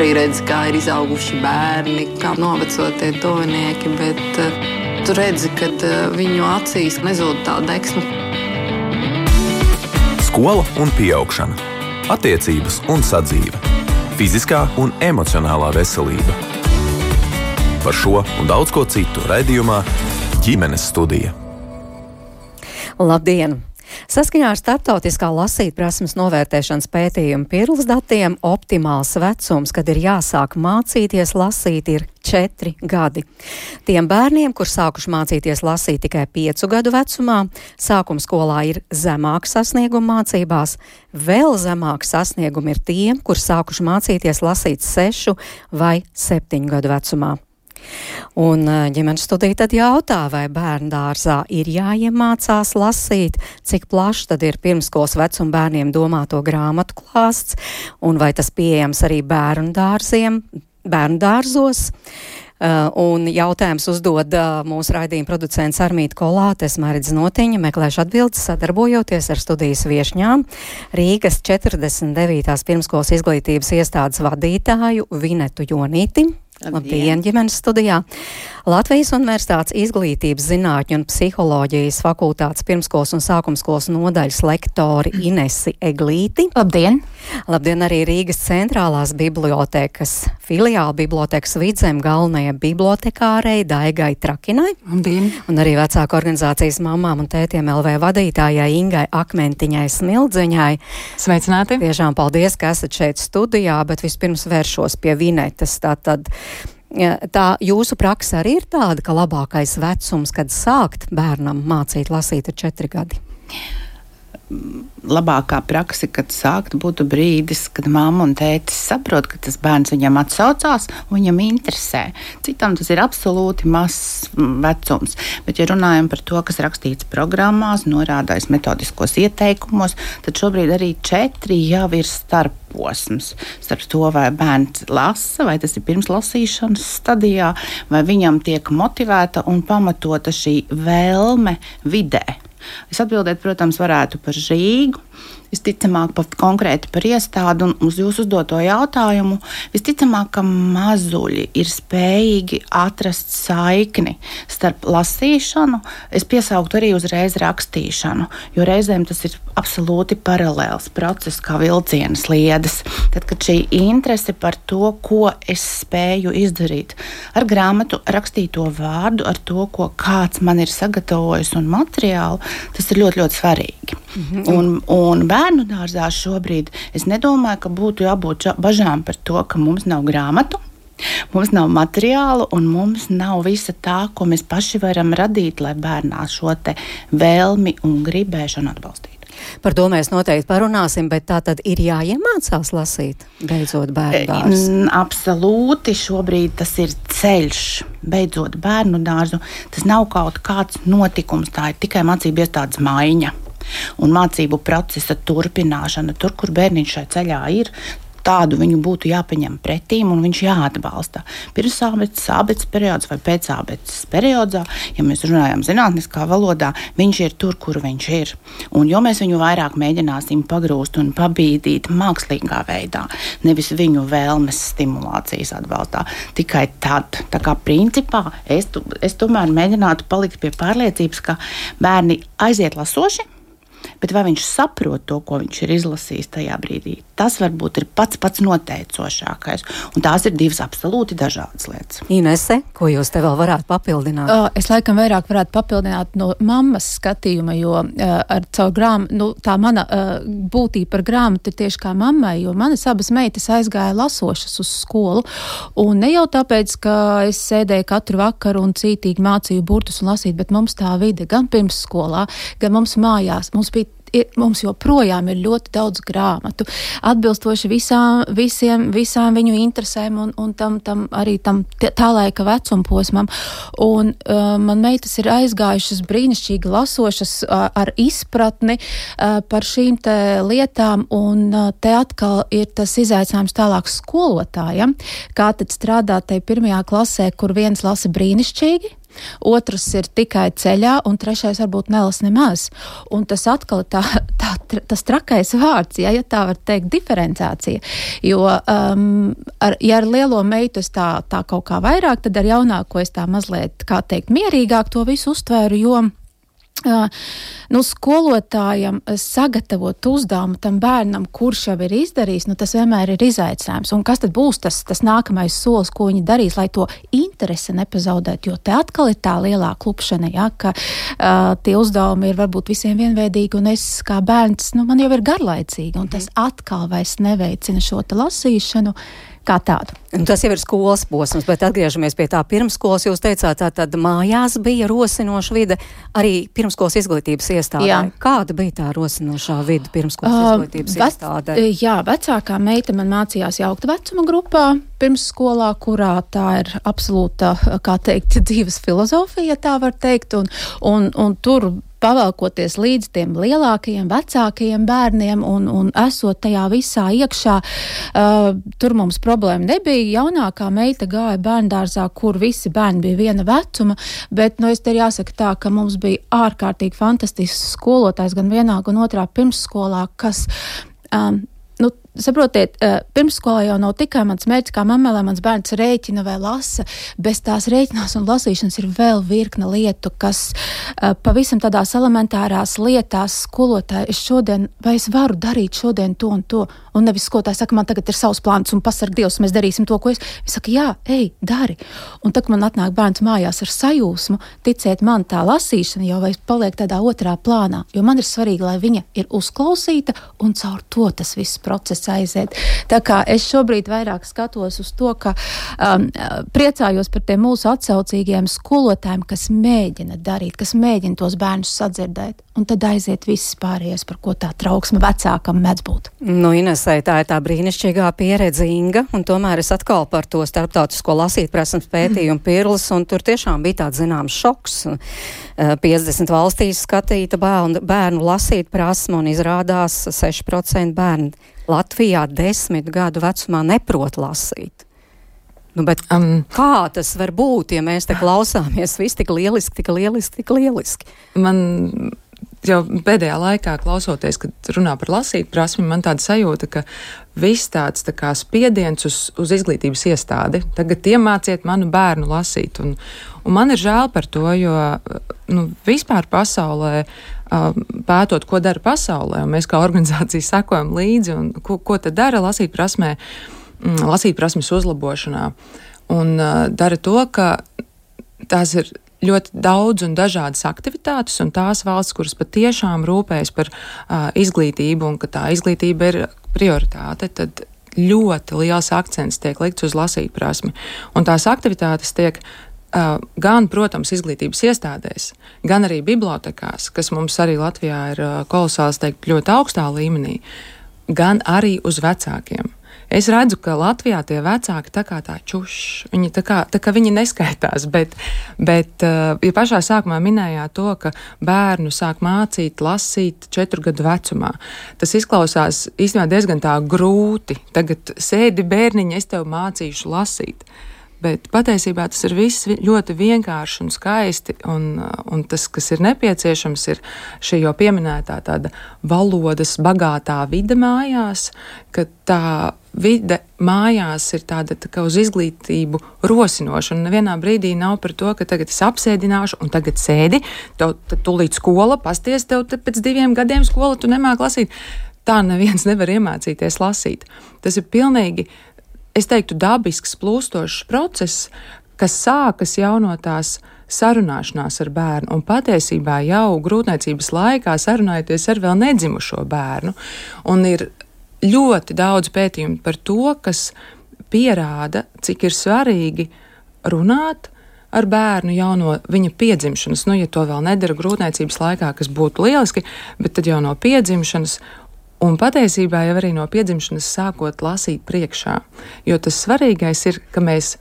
arī redzi, kā ir izauguši bērni, kā novecotie tuvinieki, bet uh, tu redzi, ka uh, viņu acīs nezūd tā deksma. Skola un augšana, attiecības un sadzīve, fiziskā un emocionālā veselība. Par šo un daudz ko citu raidījumā ģimenes studija. Labdien! Saskaņā ar starptautiskā lasīt prasmes novērtēšanas pētījumu pirls datiem optimāls vecums, kad ir jāsāk mācīties lasīt, ir četri gadi. Tiem bērniem, kur sākuši mācīties lasīt tikai piecu gadu vecumā, sākuma skolā ir zemāks sasnieguma mācībās, vēl zemāks sasniegumi ir tiem, kur sākuši mācīties lasīt sešu vai septiņu gadu vecumā. Un ģimenes studija tad jautā, vai bērnu dārzā ir jāiemācās lasīt, cik plašs tad ir pirmskolas vecuma bērniem domāto grāmatu klāsts, un vai tas pieejams arī bērnu dārziem, bērnu dārzos. Uh, un jautājums uzdod uh, mūsu raidījuma producents Armīta Kolāte, Mērķis Notiņa, meklēšu atbildes sadarbojoties ar studijas viešņām Rīgas 49. pirmskolas izglītības iestādes vadītāju Vinetu Jonīti. Labdien, ģimenes studijā! Latvijas Universitātes izglītības zinātņu un psiholoģijas fakultātes pirmskolas un sākumskolas nodaļas lektori Inesi Eglīti. Labdien! Labdien arī Rīgas centrālās bibliotekas filiāla bibliotekas vidzem galvenajai bibliotekārei Daigai Trakinai. Labdien! Un arī vecāku organizācijas mamām un tētiem LV vadītājai Ingai Akmentiņai Smildziņai. Sveicināti! Tiešām paldies, ka esat šeit studijā, bet vispirms vēršos pie Vinetas. Tātad, Tā jūsu praksa arī ir tāda, ka labākais vecums, kad sākt bērnam mācīt lasīt, ir četri gadi labākā praksa, kad sākt, būtu brīdis, kad mamma un tētis saprot, ka tas bērns viņam atsaucās un viņam interesē. Citam tas ir absolūti mazs vecums. Bet, ja runājam par to, kas rakstīts programmās, norādājis metodiskos ieteikumos, tad šobrīd arī četri jau ir starp posms starp to, vai bērns lasa, vai tas ir pirms lasīšanas stadijā, vai viņam tiek motivēta un pamatota šī vēlme vidē. Es atbildētu, protams, varētu par Rīgu. Visticamāk, pat konkrēti par iestādi un uz jūsu uzdoto jautājumu, visticamāk, ka mazuļi ir spējīgi atrast saikni starp lasīšanu. Es piesauktu arī uzreiz rakstīšanu, jo reizēm tas ir absolūti paralēls process, kā vilciena sliedes. Tad, kad šī interese par to, ko es spēju izdarīt ar grāmatu, rakstīto vārdu, ar to, ko kāds man ir sagatavojis un materiālu, tas ir ļoti, ļoti svarīgi. Mm -hmm. un, un bērnu dārzā šobrīd es nedomāju, ka būtu jābūt bažām par to, ka mums nav grāmatu. Mums nav materiālu, un mums nav visa tā, ko mēs paši varam radīt, lai bērnā šo vēlmi un gribēšanu atbalstītu. Par to mēs noteikti parunāsim, bet tā tad ir jāiemācās lasīt, beidzot bērnu dārzu. Absolūti, šobrīd tas ir ceļš, beidzot bērnu dārzu. Tas nav kaut kāds notikums, tā ir tikai mācību iestādes maiņa un mācību procesa turpināšana. Tur, kur bērniņš šajā ceļā ir, tādu viņu būtu jāpaņem pretīm un viņš jāatbalsta. Pirms abecas, abecas periods vai pēc abecas periodā, ja mēs runājam zinātniskā valodā, viņš ir tur, kur viņš ir. Un jo mēs viņu vairāk mēģināsim pagrūst un pabīdīt mākslīgā veidā, nevis viņu vēlmes stimulācijas atbalstā, tikai tad, tā kā principā, es, es tomēr mēģinātu palikt pie pārliecības, ka bērni aiziet lasoši bet vai viņš saprot to, ko viņš ir izlasījis tajā brīdī, tas varbūt ir pats pats noteicošākais. Un tās ir divas absolūti dažādas lietas. Inese, ko jūs te vēl varētu papildināt? Uh, es laikam vairāk varētu papildināt no mammas skatījuma, jo uh, ar caur grāmatu, nu, tā mana uh, būtība par grāmatu ir tieši kā mammai, jo manas abas meitas aizgāja lasošas uz skolu. Un ne jau tāpēc, ka es sēdēju katru vakaru un cītīgi mācīju burtus un lasīt, bet mums tā vide gan pirms skolā, gan mums mājās. Mums bija mums joprojām ir ļoti daudz grāmatu, atbilstoši visām, visiem, visām viņu interesēm un, un tam, tam arī tam tā laika vecuma posmam. Un uh, man meitas ir aizgājušas brīnišķīgi lasošas uh, ar izpratni uh, par šīm te lietām, un uh, te atkal ir tas izaicinājums tālāk skolotājam, kā tad strādāt tajā pirmajā klasē, kur viens lasa brīnišķīgi, otrs ir tikai ceļā, un trešais varbūt nelas nemaz. Un tas atkal tā, tā, tas trakais vārds, ja, ja tā var teikt, diferenciācija. Jo, um, ar, ja ar lielo meitu es tā, tā kaut kā vairāk, tad ar jaunāko es tā mazliet, kā teikt, mierīgāk to visu uztvēru, jo nu, skolotājam sagatavot uzdevumu tam bērnam, kurš jau ir izdarījis, nu, tas vienmēr ir izaicinājums. Un kas tad būs tas, tas nākamais solis, ko viņi darīs, lai to interesi nepazaudētu? Jo te atkal ir tā lielā klupšana, ja, ka uh, tie uzdevumi ir varbūt visiem vienveidīgi, un es kā bērns, nu, man jau ir garlaicīgi, un tas mhm. atkal vairs neveicina šo lasīšanu kā tādu. Un tas jau ir skolas posms, bet atgriežamies pie tā pirmskolas. Jūs teicāt, tā tad mājās bija rosinoša vide arī pirmskolas izglītības iestādē. Jā. Kāda bija tā rosinošā vide pirmskolas uh, izglītības vec, iestādē? Jā, vecākā meita man mācījās jaukta vecuma grupā pirmsskolā, kurā tā ir absolūta, kā teikt, dzīves filozofija, tā var teikt, un, un, un tur pavalkoties līdz tiem lielākajiem, vecākajiem bērniem un, un esot tajā visā iekšā, uh, tur mums problēma nebija. Jaunākā meita gāja bērndārzā, kur visi bērni bija viena vecuma, bet, nu, es te jāsaka tā, ka mums bija ārkārtīgi fantastisks skolotājs gan vienā, gan otrā pirmsskolā, kas um, saprotiet, eh, pirmsskolā jau nav tikai mans mērķis, kā mamma, lai mans bērns rēķina vai lasa. Bez tās rēķinās un lasīšanas ir vēl virkne lietu, kas uh, pavisam tādās elementārās lietās skolotāji, es šodien, vai es varu darīt šodien to un to. Un nevis skolotāji saka, man tagad ir savs plāns un pasarg Dievs, mēs darīsim to, ko es. Viņš saka, jā, ej, dari. Un tad, kad man atnāk bērns mājās ar sajūsmu, ticiet man, tā lasīšana jau paliek tādā otrā plānā, jo man ir svarīgi, lai viņa ir uzklausīta un caur to tas viss process aiziet. Tā kā es šobrīd vairāk skatos uz to, ka um, priecājos par tiem mūsu atsaucīgiem skolotājiem, kas mēģina darīt, kas mēģina tos bērnus sadzirdēt, un tad aiziet viss pārējais, par ko tā trauksme vecākam mēdz būt. Nu, Inesai, tā ir tā brīnišķīgā pieredze Inga, un tomēr es atkal par to starptautisko lasīt prasmes pētījumu pirlis, un tur tiešām bija tāds zināms šoks. 50 valstīs skatīta bērnu, bērnu lasīt prasmu, un izrādās 6% bērnu Latvijā desmit gadu vecumā neprot lasīt. Nu, bet, um, kā tas var būt, ja mēs te klausāmies viss tik lieliski, tik lieliski, tik lieliski? Man jau pēdējā laikā, klausoties, kad runā par lasīt prasmi, man tāda sajūta, ka viss tāds tā kā spiediens uz, uz izglītības iestādi. Tagad iemāciet manu bērnu lasīt. Un, un man ir žēl par to, jo nu, vispār pasaulē pētot, ko dara pasaulē, un mēs kā organizācija sekojam līdzi, un ko, ko tad dara lasīt prasmē, mm, lasīt prasmes uzlabošanā. Un uh, dara to, ka tās ir ļoti daudz un dažādas aktivitātes, un tās valsts, kuras patiešām rūpējas par uh, izglītību, un ka tā izglītība ir prioritāte, tad ļoti liels akcents tiek likts uz lasīt prasmi. Un tās aktivitātes tiek gan, protams, izglītības iestādēs, gan arī bibliotekās, kas mums arī Latvijā ir uh, kolosāls, teikt, ļoti augstā līmenī, gan arī uz vecākiem. Es redzu, ka Latvijā tie vecāki tā kā tā čuši, viņi tā kā, tā kā viņi neskaitās, bet, bet uh, ja pašā sākumā minējāt to, ka bērnu sāk mācīt, lasīt četru gadu vecumā. Tas izklausās īstenībā diezgan tā grūti. Tagad sēdi bērniņi, es tev mācīšu lasīt. Uh, Bet patiesībā tas ir viss ļoti vienkārši un skaisti. Un, un tas, kas ir nepieciešams, ir šī jau pieminētā tāda valodas bagātā vide mājās, ka tā vide mājās ir tāda tā kā uz izglītību rosinoša. Un nevienā brīdī nav par to, ka tagad es apsēdināšu, un tagad sēdi, tev tūlīt skola, pasties tev te pēc diviem gadiem skola, tu nemāk lasīt. Tā neviens nevar iemācīties lasīt. Tas ir pilnīgi es teiktu, dabisks, plūstošs process, kas sākas jau no tās sarunāšanās ar bērnu, un patiesībā jau grūtniecības laikā sarunājoties ar vēl nedzimušo bērnu. Un ir ļoti daudz pētījumu par to, kas pierāda, cik ir svarīgi runāt ar bērnu jau no viņa piedzimšanas. Nu, ja to vēl nedara grūtniecības laikā, kas būtu lieliski, bet tad jau no piedzimšanas Un patiesībā jau arī no piedzimšanas sākot lasīt priekšā, jo tas svarīgais ir, ka mēs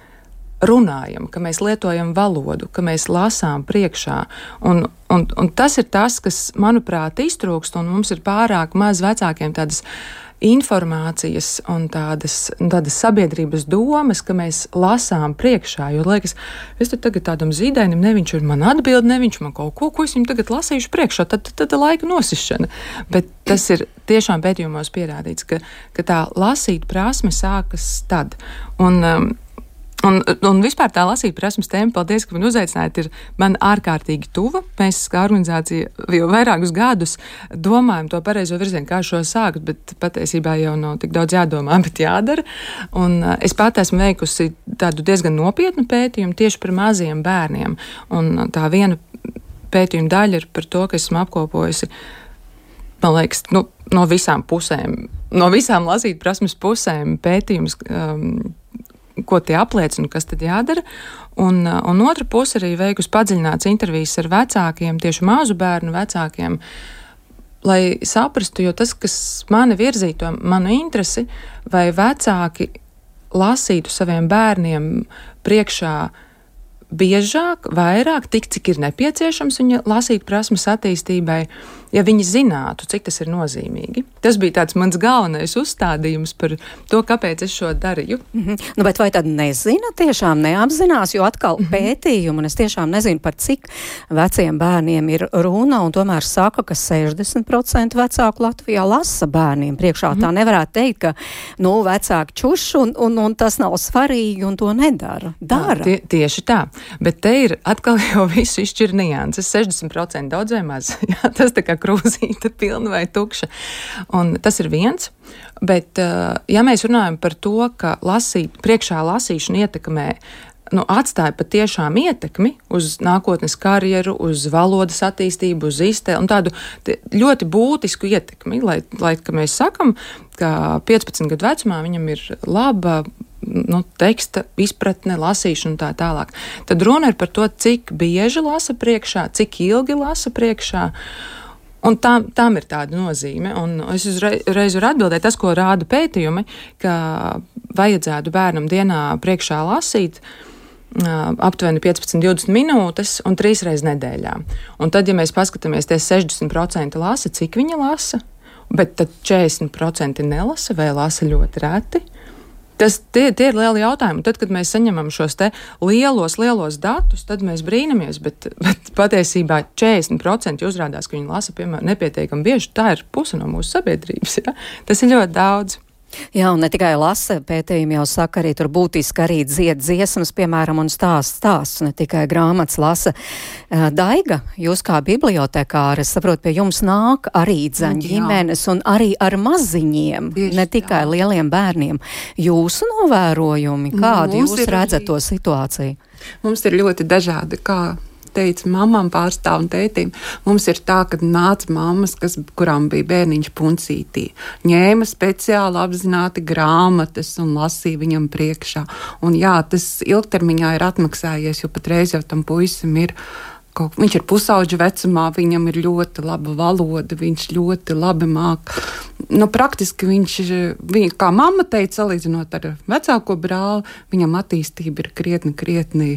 runājam, ka mēs lietojam valodu, ka mēs lasām priekšā. Un, un, un tas ir tas, kas, manuprāt, iztrūkst, un mums ir pārāk maz vecākiem tādas informācijas un tādas, tādas sabiedrības domas, ka mēs lasām priekšā. Jo liekas, es tagad tādam zīdainim, ne viņš man atbild, ne viņš man kaut ko, ko es viņam tagad lasīšu priekšā, tad, tad, tad laika nosišana. Bet tas ir tiešām pētījumos pierādīts, ka, ka tā lasīt prasme sākas tad. Un, um, Un, un vispār tā lasīt prasmes tēma, paldies, ka man uzaicinājāt, ir man ārkārtīgi tuva. Mēs kā organizācija jau vairākus gadus domājam to pareizo virzienu, kā šo sākt, bet patiesībā jau nav tik daudz jādomā, bet jādara. Un uh, es pat esmu veikusi tādu diezgan nopietnu pētījumu tieši par maziem bērniem. Un uh, tā viena pētījuma daļa ir par to, ka esmu apkopojusi, man liekas, nu, no visām pusēm, no visām lasīt prasmes pusēm pētījums. Um, ko tie apliecina, kas tad jādara. Un, uh, un otra puse arī veikusi padziļināts intervijas ar vecākiem, tieši mazu bērnu vecākiem. Lai saprastu, jo tas, kas mani virzīja manu interesi, vai vecāki lasītu saviem bērniem priekšā biežāk, vairāk, tik cik ir nepieciešams viņa lasīt prasmes attīstībai, ja viņi zinātu, cik tas ir nozīmīgi. Tas bija tāds mans galvenais uzstādījums par to, kāpēc es šo darīju. Mm -hmm. nu, bet vai tad nezina, tiešām neapzinās, jo atkal mm -hmm. pētījumi, un es tiešām nezinu, par cik veciem bērniem ir runa, un tomēr saka, ka 60% vecāku Latvijā lasa bērniem priekšā. Mm -hmm. Tā nevarētu teikt, ka, nu, vecāki čuš, un, un, un tas nav svarīgi, un to nedara. Dara. Jā, tie, tieši tā. Bet te ir atkal jau viss izšķir nianses. 60% daudz vai maz. Jā, tas tā kā krūzīte pilna vai tukša. Un tas ir viens. Bet, eh, ja mēs runājam par to, ka lasīt, priekšā lasīšana ietekmē nu, atstāja patiešām ietekmi uz nākotnes karjeru, uz valodas attīstību, uz iztēli un tādu ļoti būtisku ietekmi. Lai, lai mēs sakam, ka 15 gadu vecumā viņam ir laba nu, teksta izpratne, lasīšana un tā tālāk. Tad runa ir par to, cik bieži lasa priekšā, cik ilgi lasa priekšā. Un tam, tam ir tāda nozīme. Un es uzreiz varu atbildēt, tas, ko rāda pētījumi, ka vajadzētu bērnam dienā priekšā lasīt aptuveni 15-20 minūtes un trīs reizes nedēļā. Un tad, ja mēs paskatāmies, tie 60% lasa, cik viņi lasa, bet tad 40% nelasa vai lasa ļoti reti. Tas, tie, tie ir lieli jautājumi. Tad, kad mēs saņemam šos lielos, lielos datus, tad mēs brīnamies. Bet, bet patiesībā 40% uzrādās, ka viņi lasa, piemēram, nepietiekami bieži. Tā ir puse no mūsu sabiedrības. Ja? Tas ir ļoti daudz. Jā, un ne tikai lasa, pētījumi jau saka, arī tur būtiski arī dzied dziesmas, piemēram, un stāsts stāsts, ne tikai grāmatas lasa. Daiga, jūs kā bibliotekāra, es saprotu, pie jums nāk arī dzaņ ģimenes un arī ar maziņiem, Tieši, ne tikai jā. lieliem bērniem. Jūsu novērojumi, kādi Mums jūs redzat to situāciju? Mums ir ļoti dažādi, kā teica mamām pārstāv un tētim, mums ir tā, ka nāca mammas, kas, kurām bija bērniņš puncītī, ņēma speciāli apzināti grāmatas un lasīja viņam priekšā. Un jā, tas ilgtermiņā ir atmaksājies, jo patreiz jau tam puisim ir. Kaut, viņš ir pusauģa vecumā, viņam ir ļoti laba valoda, viņš ļoti labi māca. Nu, praktiski viņš, viņa, kā mamma teica, salīdzinot ar vecāko brāli, viņam attīstība ir krietni, krietni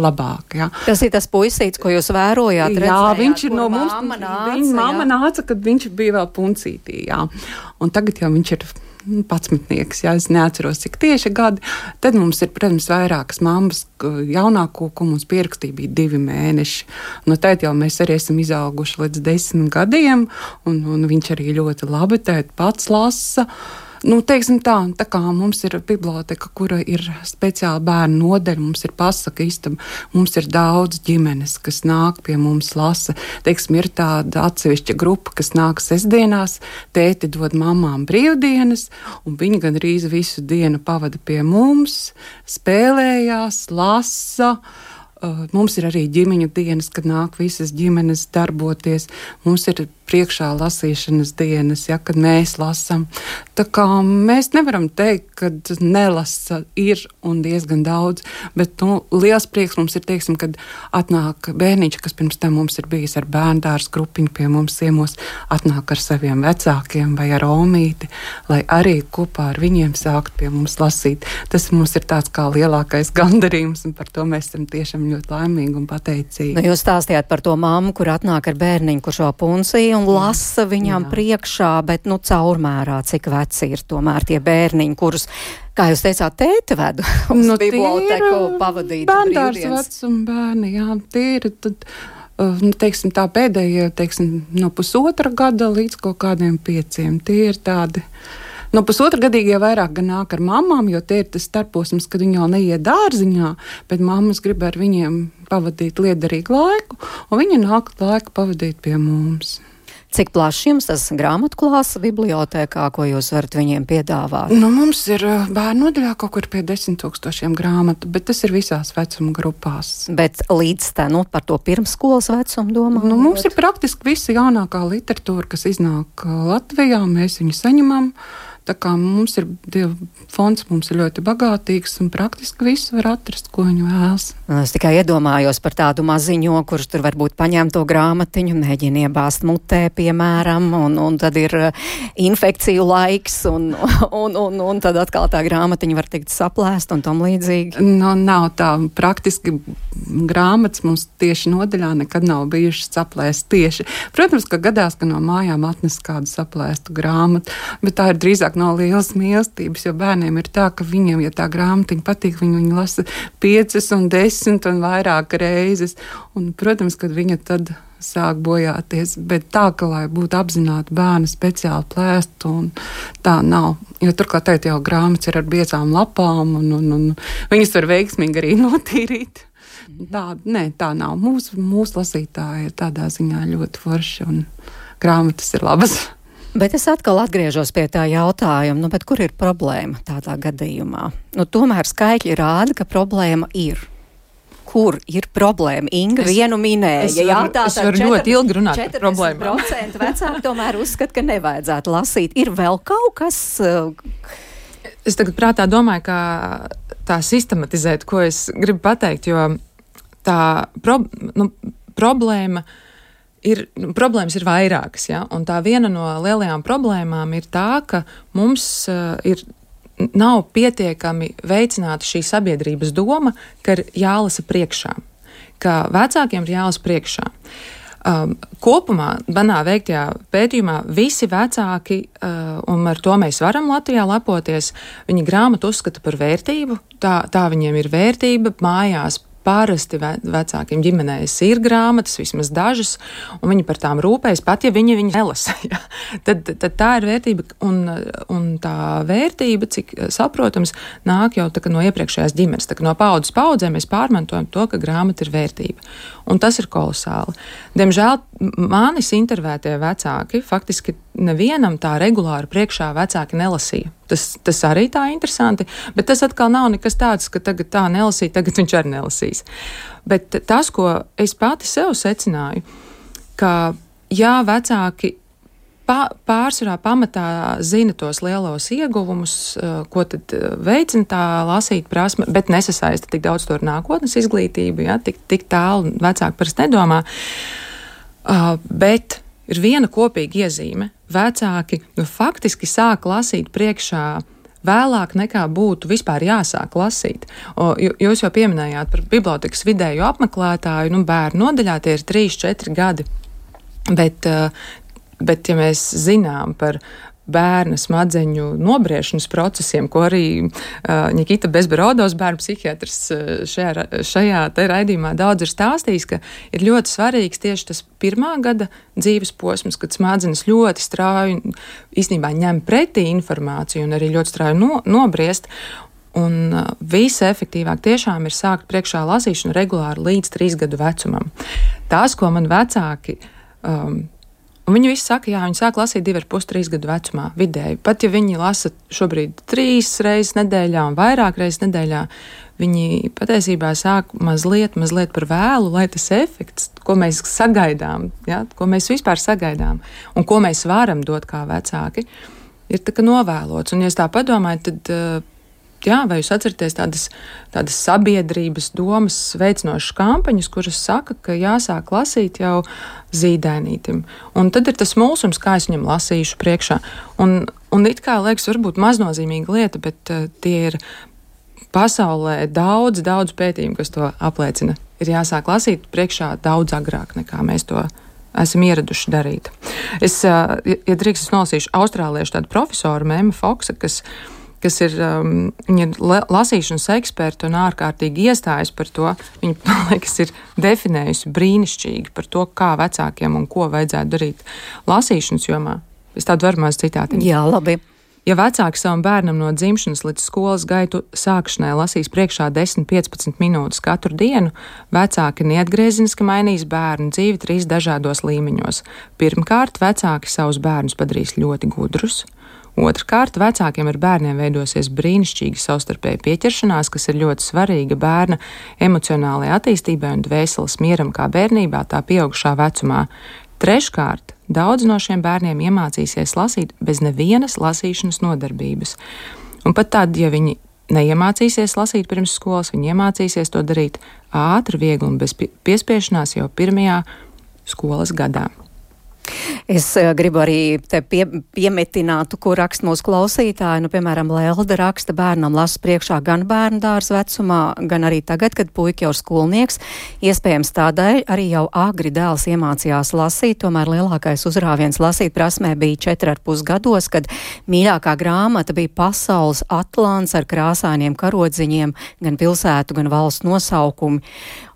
labāk. Ja. Tas ir tas puisīts, ko jūs vērojāt. Jā, redzējāt, viņš ir no mums. Nāca, viņa mamma nāca, kad viņš bija vēl puncītī. Jā. Un tagad jau viņš ir. 11. Ja es neatceros, cik tieši gadi. Tad mums ir, protams, vairākas mammas. Jaunāko, ko mums pierakstīja, bija divi mēneši. No tad jau mēs arī esam izauguši līdz desmit gadiem, un, un viņš arī ļoti labi pats lasa. Uh, Nu, teiksim tā, tā kā mums ir biblioteka, kura ir speciāla bērnu nodeļa, mums ir pasaka istaba, mums ir daudz ģimenes, kas nāk pie mums lasa. Teiksim, ir tāda atsevišķa grupa, kas nāk sestdienās, tēti dod mamām brīvdienas, un viņi gan arī visu dienu pavada pie mums, spēlējās, lasa. Mums ir arī ģimeņu dienas, kad nāk visas ģimenes darboties. Mums ir priekšā lasīšanas dienas, ja, kad mēs lasām. Tā kā mēs nevaram teikt, ka nelasa ir un diezgan daudz, bet nu, liels prieks mums ir, teiksim, kad atnāk bērniņš, kas pirms tam mums ir bijis ar bērndārs grupiņu pie mums ciemos, atnāk ar saviem vecākiem vai ar omīti, lai arī kopā ar viņiem sākt pie mums lasīt. Tas mums ir tāds kā lielākais gandarījums, un par to mēs esam tiešām esam ļoti laimīgi un pateicīgi. Nu, jūs stāstījāt par to mammu, kur atnāk ar bērniņu, kurš vēl punsīja un lasa viņam Jā. priekšā, bet nu caurmērā, cik veci ir tomēr tie bērniņi, kurus kā jūs teicāt, tēti vedu uz nu, biblioteku pavadīt. Bērndārs vecuma bērni, jā, ir tad, uh, nu, teiksim, tā pēdējie, teiksim, no pusotra gada līdz kaut kādiem pieciem. Tie ir tādi. No pusotra gadīgie vairāk nāk ar mamām, jo tie ir tas starposms, kad viņi jau neiet dārziņā, bet mammas grib ar viņiem pavadīt liederīgu laiku, un viņi nāk laiku pavadīt pie mums. Cik plašs jums tas grāmatu klāsts bibliotekā, ko jūs varat viņiem piedāvāt? Nu, mums ir bērnu nodaļā kaut kur pie desmit tūkstošiem grāmatu, bet tas ir visās vecuma grupās. Bet līdz tam nu, par to pirmsskolas vecumu domā? Nu, mums ir praktiski visa jaunākā literatūra, kas iznāk Latvijā, mēs viņu saņemam. Tā kā mums ir fonds, mums ir ļoti bagātīgs un praktiski viss var atrast, ko viņi vēlas. Es tikai iedomājos par tādu maziņo, kurš tur varbūt paņem to grāmatiņu, mēģina iebāzt mutē, piemēram, un, un tad ir uh, infekciju laiks, un, un, un, un tad atkal tā grāmatiņa var tikt saplēst un tam līdzīgi. No, nu, nav tā. Praktiski grāmatas mums tieši nodaļā nekad nav bijušas saplēst tieši. Protams, ka gadās, ka no mājām atnes kādu saplēstu grāmatu, bet tā ir drīzāk no lielas mīlestības, jo bērniem ir tā, ka viņiem, ja tā grāmatiņa patīk, viņi viņu lasa piecas un desmit un vairāk reizes. Un, protams, kad viņa tad sāk bojāties, bet tā, ka lai būtu apzināti bērni speciāli plēst, un tā nav. Jo turklāt tagad jau grāmatas ir ar biezām lapām, un, un, un viņas var veiksmīgi arī notīrīt. Tā, nē, tā nav. Mūsu, mūsu lasītāji ir tādā ziņā ļoti forši, un grāmatas ir labas. Bet es atkal atgriežos pie tā jautājuma, nu, kur ir problēma tādā gadījumā? Nu, tomēr skaitļi rāda, ka problēma ir kur ir problēma. Inga es, vienu minēja. Es, jā, tā ir ļoti ilgi runāt par problēmu. Procenti vecāki tomēr uzskata, ka nevajadzētu lasīt. Ir vēl kaut kas. Uh, es tagad prātā domāju, kā tā sistematizēt, ko es gribu pateikt, jo tā pro, nu, problēma ir ir, problēmas ir vairākas. Ja? Un tā viena no lielajām problēmām ir tā, ka mums uh, ir. Nav pietiekami veicināta šī sabiedrības doma, ka ir jālasa priekšā, ka vecākiem ir jālasa priekšā. Um, kopumā, manā veiktajā pētījumā, visi vecāki, uh, un ar to mēs varam Latvijā lepoties, viņi grāmatu uzskata par vērtību, tā, tā viņiem ir vērtība, mājās parasti ve vecākiem ģimenēs ir grāmatas, vismaz dažas, un viņi par tām rūpējas, pat ja viņi viņu nelasa. Ja? Tad, tad tā ir vērtība, un, un tā vērtība, cik saprotams, nāk jau no iepriekšējās ģimenes. No paudzes paudzē mēs pārmantojam to, ka grāmata ir vērtība. Un tas ir kolosāli. Diemžēl manis intervētie vecāki faktiski nevienam tā regulāri priekšā vecāki nelasīja. Tas, tas arī tā interesanti, bet tas atkal nav nekas tāds, ka tagad tā nelasīja, tagad viņš arī nelasīs. Bet tas, ko es pati sev secināju, ka jā, vecāki pa, pārsvarā pamatā zina tos lielos ieguvumus, eh, ko tad eh, veicina tā lasīt prasme, bet nesasaista tik daudz to ar nākotnes izglītību, ja, tik, tik tālu vecāki parasti nedomā. Uh, bet ir viena kopīga iezīme. Vecāki nu, faktiski sāk lasīt priekšā vēlāk nekā būtu vispār jāsāk lasīt. O, jūs jau pieminējāt par bibliotekas vidēju apmeklētāju, nu, bērnu nodaļā tie ir 3, 4 gadi. Bet, bet, ja mēs zinām par bērna smadzeņu nobriešanas procesiem, ko arī uh, Nikita Bezberodos, bērnu psihiatrs, šajā, šajā raidījumā daudz ir stāstījis, ka ir ļoti svarīgs tieši tas pirmā gada dzīves posms, kad smadzenes ļoti strauji īstenībā ņem pretī informāciju un arī ļoti strauji no, nobriest. Un visefektīvāk tiešām ir sākt priekšā lasīšanu regulāri līdz trīs gadu vecumam. Tās, ko man vecāki um, viņi visi saka, jā, viņi sāk lasīt divi ar pus, trīs gadu vecumā vidēji. Pat ja viņi lasa šobrīd trīs reizes nedēļā un vairāk reizes nedēļā, viņi patiesībā sāk mazliet, mazliet par vēlu, lai tas efekts, ko mēs sagaidām, ja, ko mēs vispār sagaidām un ko mēs varam dot kā vecāki, ir tā kā novēlots. Un, ja tā padomāju, tad. Uh, jā, vai jūs atceraties tādas, tādas sabiedrības domas veicinošas kampaņas, kuras saka, ka jāsāk lasīt jau zīdainītim. Un tad ir tas mulsums, kā es viņam lasīšu priekšā. Un, un it kā liekas, varbūt maznozīmīga lieta, bet uh, tie ir pasaulē daudz, daudz pētījumu, kas to apliecina. ir jāsāk lasīt priekšā daudz agrāk nekā mēs to esam ieraduši darīt. Es, ja drīkst, es nolasīšu austrāliešu tādu profesoru Mēmu Foksa, kas kas ir, um, ir lasīšanas eksperta un ārkārtīgi iestājas par to. Viņa, man liekas, ir definējusi brīnišķīgi par to, kā vecākiem un ko vajadzētu darīt lasīšanas jomā. Es tādu varu maz citāti. Jā, labi. Ja vecāki savam bērnam no dzimšanas līdz skolas gaitu sākšanai lasīs priekšā 10-15 minūtes katru dienu, vecāki neatgriezeniski mainīs bērnu dzīvi trīs dažādos līmeņos. Pirmkārt, vecāki savus bērnus padarīs ļoti gudrus. Otrakārt, vecākiem ar bērniem veidosies brīnišķīga savstarpēja pieķeršanās, kas ir ļoti svarīga bērna emocionālajai attīstībai un dvēseles mieram kā bērnībā, tā pieaugušā vecumā. Treškārt, daudz no šiem bērniem iemācīsies lasīt bez nevienas lasīšanas nodarbības. Un pat tad, ja viņi neiemācīsies lasīt pirms skolas, viņi iemācīsies to darīt ātri, viegli un bez piespiešanās jau pirmajā skolas gadā. Es uh, gribu arī pie, piemetināt, ko raksta mūsu klausītāji. Nu, piemēram, Lelda raksta bērnam lasu priekšā gan bērnu dārza vecumā, gan arī tagad, kad puika jau ir skolnieks. Iespējams tādēļ arī jau agri dēls iemācījās lasīt, tomēr lielākais uzrāviens lasīt prasmē bija 4,5 gados, kad mīļākā grāmata bija Pasaules atlants ar krāsainiem karodziņiem, gan pilsētu, gan valsts nosaukumi.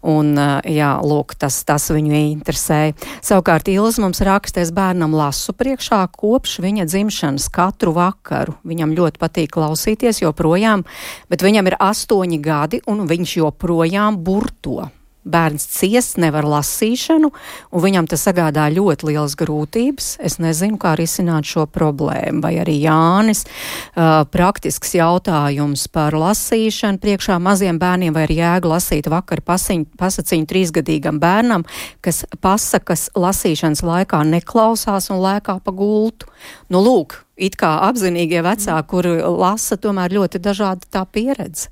Un, jā, lūk, tas, tas viņu interesēja. Savukārt Ilz mums raksta, es bērnam lasu priekšā kopš viņa dzimšanas katru vakaru. Viņam ļoti patīk klausīties joprojām, bet viņam ir astoņi gadi un viņš joprojām burto bērns ciest nevar lasīšanu, un viņam tas sagādā ļoti lielas grūtības. Es nezinu, kā risināt šo problēmu. Vai arī Jānis, uh, praktisks jautājums par lasīšanu priekšā maziem bērniem, vai ir jēga lasīt vakar pasiņ, pasaciņu trīsgadīgam bērnam, kas pasakas lasīšanas laikā neklausās un lēkā pa gultu. Nu, lūk, it kā apzinīgie vecāki, kuri lasa, tomēr ļoti dažāda tā pieredze.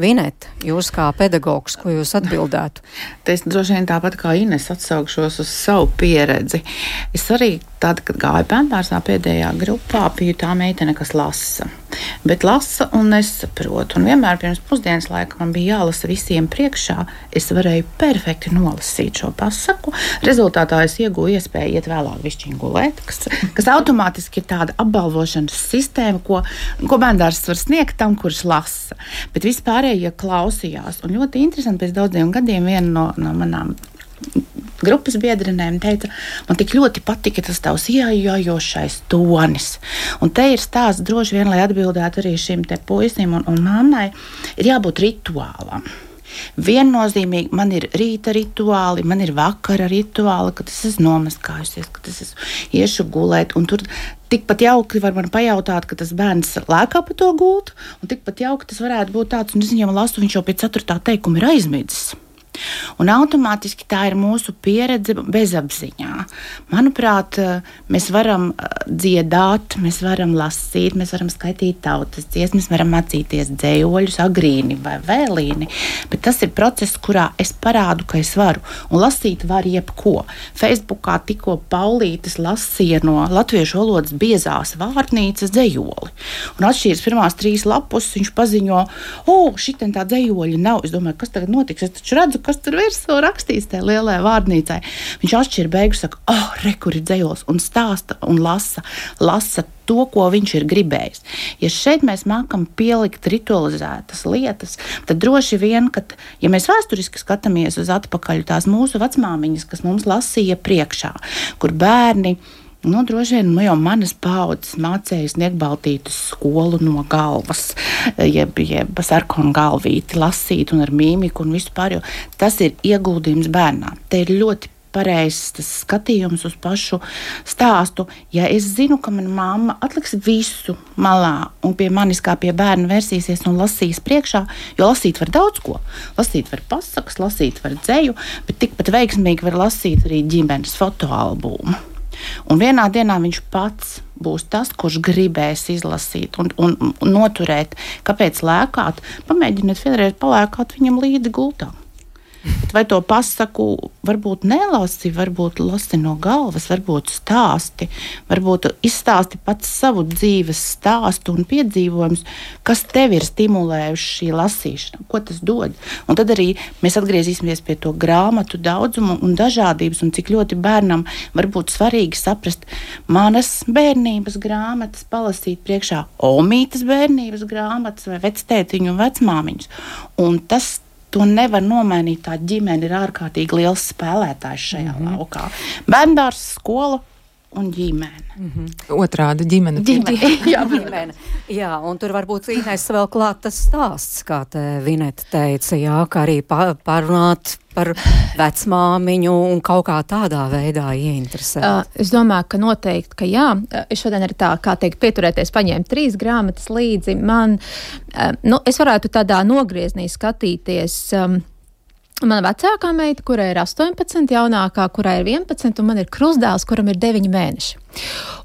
Vinet, jūs kā pedagogs, ko jūs atbildētu? Es droši vien tāpat kā Ines atsaukšos uz savu pieredzi. Es arī tad, kad gāju bērnārsā pēdējā grupā, biju tā meitene, kas lasa. Bet lasa un nesaprot. Un vienmēr pirms pusdienas laika man bija jālasa visiem priekšā. Es varēju perfekti nolasīt šo pasaku. Rezultātā es iegūju iespēju iet vēlāk višķiņu gulēt, kas, kas automātiski ir tāda apbalvošanas sistēma, ko, ko bērnārs var sniegt tam, kurš lasa. Bet vispārējie klausījās. Un ļoti interesanti pēc daudziem gadiem viena no, no manām grupas biedrinēm teica, man tik ļoti patika tas tavs ieejošais tonis. Un te ir stāsts droši vien, lai atbildētu arī šim te puisim un, un mammai, ir jābūt rituālam. Viennozīmīgi man ir rīta rituāli, man ir vakara rituāli, kad es esmu nomaskājusies, kad es esmu iešu gulēt. Tur tikpat jauki var man pajautāt, ka tas bērns lēkā pa to gultu, un tikpat jauki tas varētu būt tāds, un es viņam lasu, viņš jau pie ceturtā teikuma ir aizmidzis. Un automātiski tā ir mūsu pieredze bezapziņā. Manuprāt, mēs varam uh, dziedāt, mēs varam lasīt, mēs varam skaitīt tautas dziesmas, varam mācīties dzējoļus, agrīni vai vēlīni, bet tas ir process, kurā es parādu, ka es varu. Un lasīt var jebko. Facebookā tikko Paulītis lasīja no latviešu valodas biezās vārnīcas dzējoli. Un atšķīras pirmās trīs lapus, viņš paziņo, o, šī tā dzējoļa nav. Es domāju, kas tagad notiks? Es taču redzu, kas tur virsū rakstīts tajā lielajā vārnīcā. Viņš atšķir beigas, saka, oh, re, kur ir dzējos, un stāsta un lasa, lasa to, ko viņš ir gribējis. Ja šeit mēs mākam pielikt ritualizētas lietas, tad droši vien, kad ja mēs vēsturiski skatāmies uz atpakaļ, tās mūsu vecmāmiņas, kas mums lasīja priekšā, kur bērni ir Nu, droši vien nu, jau manas paudzes mācīja sniegt baltītas skolu no galvas, jeb, jeb sarkanu galvīti, lasīt un ar mīmiku un vispār. Tas ir ieguldījums bērnā. Te ir ļoti pareizs skatījums uz pašu stāstu. Ja es zinu, ka mana mamma atliks visu malā un pie manis kā pie bērna versīsies un lasīs priekšā, jo lasīt var daudz ko. Lasīt var pasakas, lasīt var dzēju, bet tikpat veiksmīgi var lasīt arī ģimenes fotoalbumu. Un vienā dienā viņš pats būs tas, kurš gribēs izlasīt un, un, un noturēt. Kāpēc lēkāt? Pamēģiniet vienreiz palēkāt viņam līdzi gultā. Vai to pasaku varbūt nelasi, varbūt lasi no galvas, varbūt stāsti, varbūt izstāsti pats savu dzīves stāstu un piedzīvojumus, kas tev ir stimulējuši šī lasīšana, ko tas dod. Un tad arī mēs atgriezīsimies pie to grāmatu daudzumu un dažādības, un cik ļoti bērnam var būt svarīgi saprast manas bērnības grāmatas, palasīt priekšā Omītas bērnības grāmatas vai vectētiņu un vecmāmiņus. Un tas to nevar nomainīt. Tā ģimene ir ārkārtīgi liels spēlētājs šajā mm -hmm. laukā. Bērndārs, skola un ģimene. Mm -hmm. Otrādi ģimene. ģimene. Jā, ģimene. jā, un tur varbūt Inês vēl klāt tas stāsts, kā te Vineta teica, jā, ka arī pa, parunāt par vecmāmiņu un kaut kā tādā veidā ieinteresēt? Uh, es domāju, ka noteikti, ka jā. Es šodien arī tā, kā teikt, pieturēties, paņēmu trīs grāmatas līdzi. Man, uh, nu, es varētu tādā nogrieznī skatīties. Um, Mana vecākā meita, kurai ir 18, jaunākā, kurai ir 11, un man ir krustdēls, kuram ir 9 mēneši.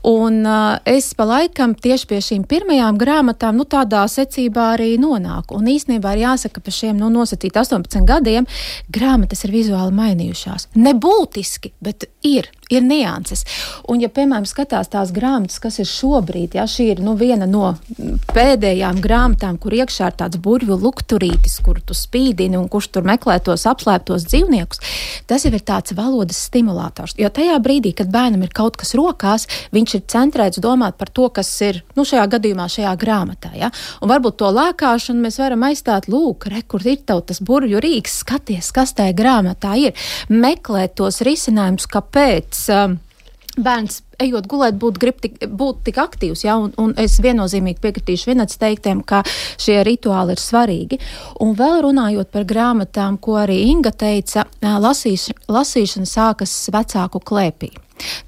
Un uh, es pa laikam tieši pie šīm pirmajām grāmatām, nu, tādā secībā arī nonāku. Un īsnībā ir jāsaka, ka pie šiem nu, nosacīt 18 gadiem grāmatas ir vizuāli mainījušās. Nebūtiski, bet ir, ir nianses. Un, ja, piemēram, skatās tās grāmatas, kas ir šobrīd, ja šī ir nu, viena no pēdējām grāmatām, kur iekšā ir tāds burvju lukturītis, kur tu spīdini un kurš tur meklē tos apslēptos dzīvniekus, tas jau ir tāds valodas stimulators. Jo tajā brīdī, kad bērnam ir kaut kas rokās, grāmatās, viņš ir centrēts domāt par to, kas ir nu, šajā gadījumā, šajā grāmatā. Ja? Un varbūt to lēkāšanu mēs varam aizstāt, lūk, re, kur ir tas burbuļu rīks, skaties, kas tajā grāmatā ir, meklēt tos risinājumus, kāpēc. Um, bērns, ejot gulēt, būt, grib tik, būt tik aktīvs. Ja? Un, un es viennozīmīgi piekritīšu vienats teiktiem, ka šie rituāli ir svarīgi. Un vēl runājot par grāmatām, ko arī Inga teica, lasīš, lasīšana sākas vecāku klēpī.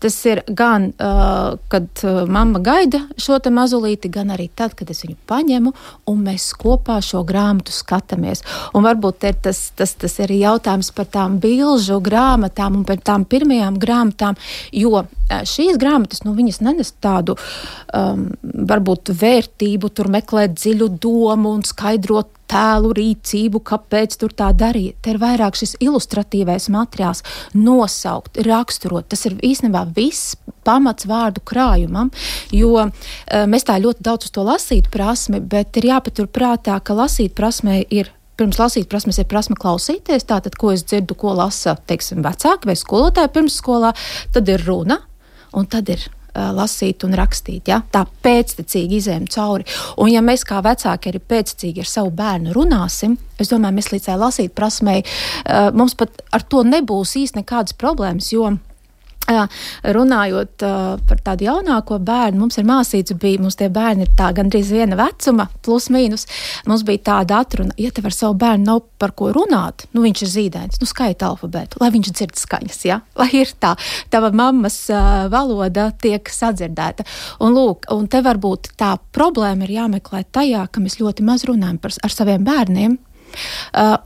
Tas ir gan, uh, kad mamma gaida šo mazulīti, gan arī tad, kad es viņu paņemu un mēs kopā šo grāmatu skatāmies. Un varbūt tas, tas, tas ir jautājums par tām bilžu grāmatām un par tām pirmajām grāmatām, jo šīs grāmatas, nu, viņas nenes tādu um, varbūt vērtību, tur meklēt dziļu domu un skaidrot tēlu rīcību, kāpēc tur tā darīja. Te ir vairāk šis ilustratīvais materiāls, nosaukt, raksturot. Tas ir īstenībā viss pamats vārdu krājumam, jo uh, mēs tā ļoti daudz uz to lasīt prasmi, bet ir jāpatur prātā, ka lasīt prasmē ir pirms lasīt prasmes ir prasme klausīties. Tātad, ko es dzirdu, ko lasa, teiksim, vecāki vai skolotāji pirmsskolā, tad ir runa, un tad ir lasīt un rakstīt. Ja? Tā pēctecīgi izējām cauri. Un, ja mēs kā vecāki arī pēctecīgi ar savu bērnu runāsim, es domāju, mēs līdz tai lasīt prasmei, mums pat ar to nebūs īsti nekādas problēmas. Jo Runājot par tādu jaunāko bērnu, mums ir māsīca, bija, mums tie bērni ir tā gandrīz viena vecuma, plus mīnus. Mums bija tāda atruna, ja tev ar savu bērnu nav par ko runāt, nu viņš ir zīdainis, nu skaita alfabētu, lai viņš dzird skaņas, ja? lai ir tā, tava mammas valoda tiek sadzirdēta. Un lūk, un te varbūt tā problēma ir jāmeklē tajā, ka mēs ļoti maz runājam par, ar saviem bērniem,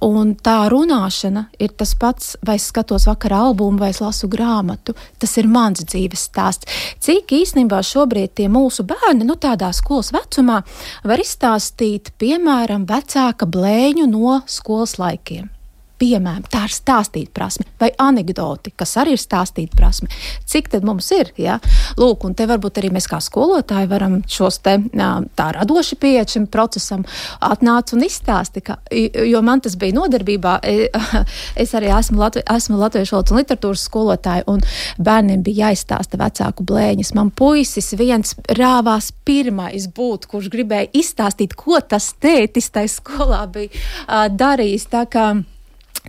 un tā runāšana ir tas pats, vai es skatos vakarā albumu vai es lasu grāmatu. Tas ir mans dzīves stāsts. Cik īstenībā šobrīd tie mūsu bērni, nu tādā skolas vecumā, var izstāstīt, piemēram, vecāka blēņu no skolas laikiem piemēram, tā ir stāstīt prasme, vai anekdoti, kas arī ir stāstīt prasme. Cik tad mums ir? Ja? Lūk, un te varbūt arī mēs kā skolotāji varam šos te tā radoši pieeja šim procesam atnāc un izstāsti, ka, jo man tas bija nodarbībā. E, es arī esmu, Latvi, esmu latviešu valodas un literatūras skolotāja, un bērniem bija jāizstāsta vecāku blēņas. Man puisis viens rāvās pirmais būt, kurš gribēja izstāstīt, ko tas tētis tajā skolā bija darījis. Tā kā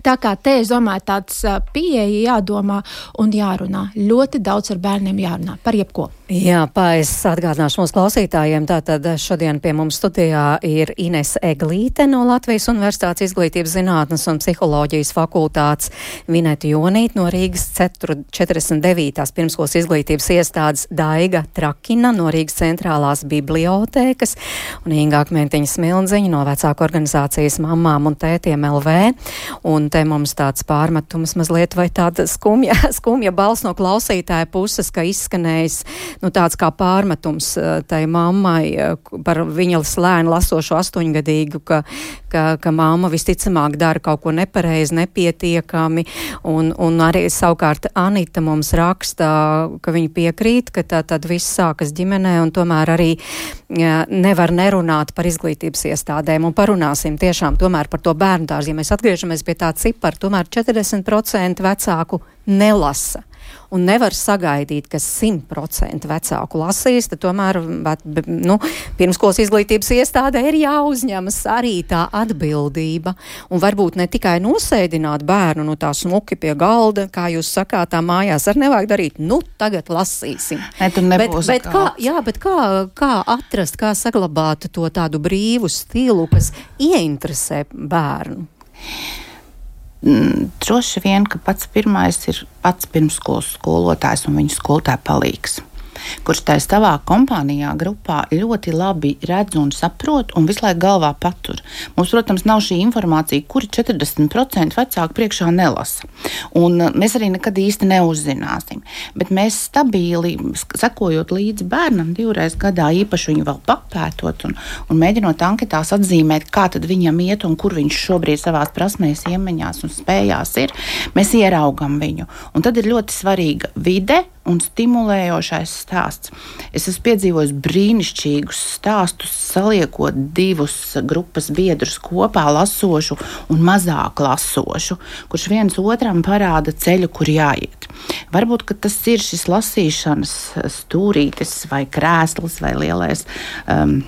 Tā kā te, es domāju, tāds pieeja jādomā un jārunā. Ļoti daudz ar bērniem jārunā par jebko. Jā, pais atgādināšu mūsu klausītājiem. Tātad šodien pie mums studijā ir Ines Eglīte no Latvijas Universitātes izglītības zinātnes un psiholoģijas fakultātes, Vineta Jonīt no Rīgas 49. pirmskolas izglītības iestādes Daiga Trakina no Rīgas centrālās bibliotēkas un Inga Akmentiņa Smildziņa no vecāku organizācijas mamām un tētiem LV. Un Un te mums tāds pārmetums mazliet vai tāda skumja, skumja balss no klausītāja puses, ka izskanējis nu, tāds kā pārmetums uh, tai mammai uh, par viņa slēnu lasošo astoņgadīgu, ka, ka, ka mamma visticamāk dara kaut ko nepareizi, nepietiekami. Un, un arī savukārt Anita mums raksta, ka viņa piekrīt, ka tā tad viss sākas ģimenē un tomēr arī uh, nevar nerunāt par izglītības iestādēm. Un parunāsim tiešām tomēr par to bērnu dārzu. Ja mēs atgriežamies pie tā cipara, tomēr 40% vecāku nelasa un nevar sagaidīt, ka 100% vecāku lasīs, tad tomēr bet, nu, pirmskolas izglītības iestādē ir jāuzņemas arī tā atbildība. Un varbūt ne tikai nosēdināt bērnu nu, tā smuki pie galda, kā jūs sakāt, tā mājās ar nevajag darīt. Nu, tagad lasīsim. Ne, bet, bet, kā, jā, bet kā, kā atrast, kā saglabāt to tādu brīvu stilu, kas ieinteresē bērnu? Mm, droši vien, ka pats pirmais ir pats pirmskolas skolotājs un viņa skolotāja palīgs kurš tajā savā kompānijā, grupā ļoti labi redz un saprot un visu laiku galvā patur. Mums, protams, nav šī informācija, kuri 40% vecāku priekšā nelasa. Un uh, mēs arī nekad īsti neuzzināsim. Bet mēs stabili, sekojot līdzi bērnam divreiz gadā, īpaši viņu vēl papētot un, un mēģinot anketās atzīmēt, kā viņam iet un kur viņš šobrīd savā prasmēs, iemaņās un spējās ir, mēs ieraugam viņu. Un tad ir ļoti svarīga vide un stimulējošais stāsts. Es esmu piedzīvojis brīnišķīgus stāstus, saliekot divus grupas biedrus kopā, lasošu un mazāk lasošu, kurš viens otram parāda ceļu, kur jāiet. Varbūt tas ir šis lasīšanas stūrītis vai krēsls vai lielais. Um,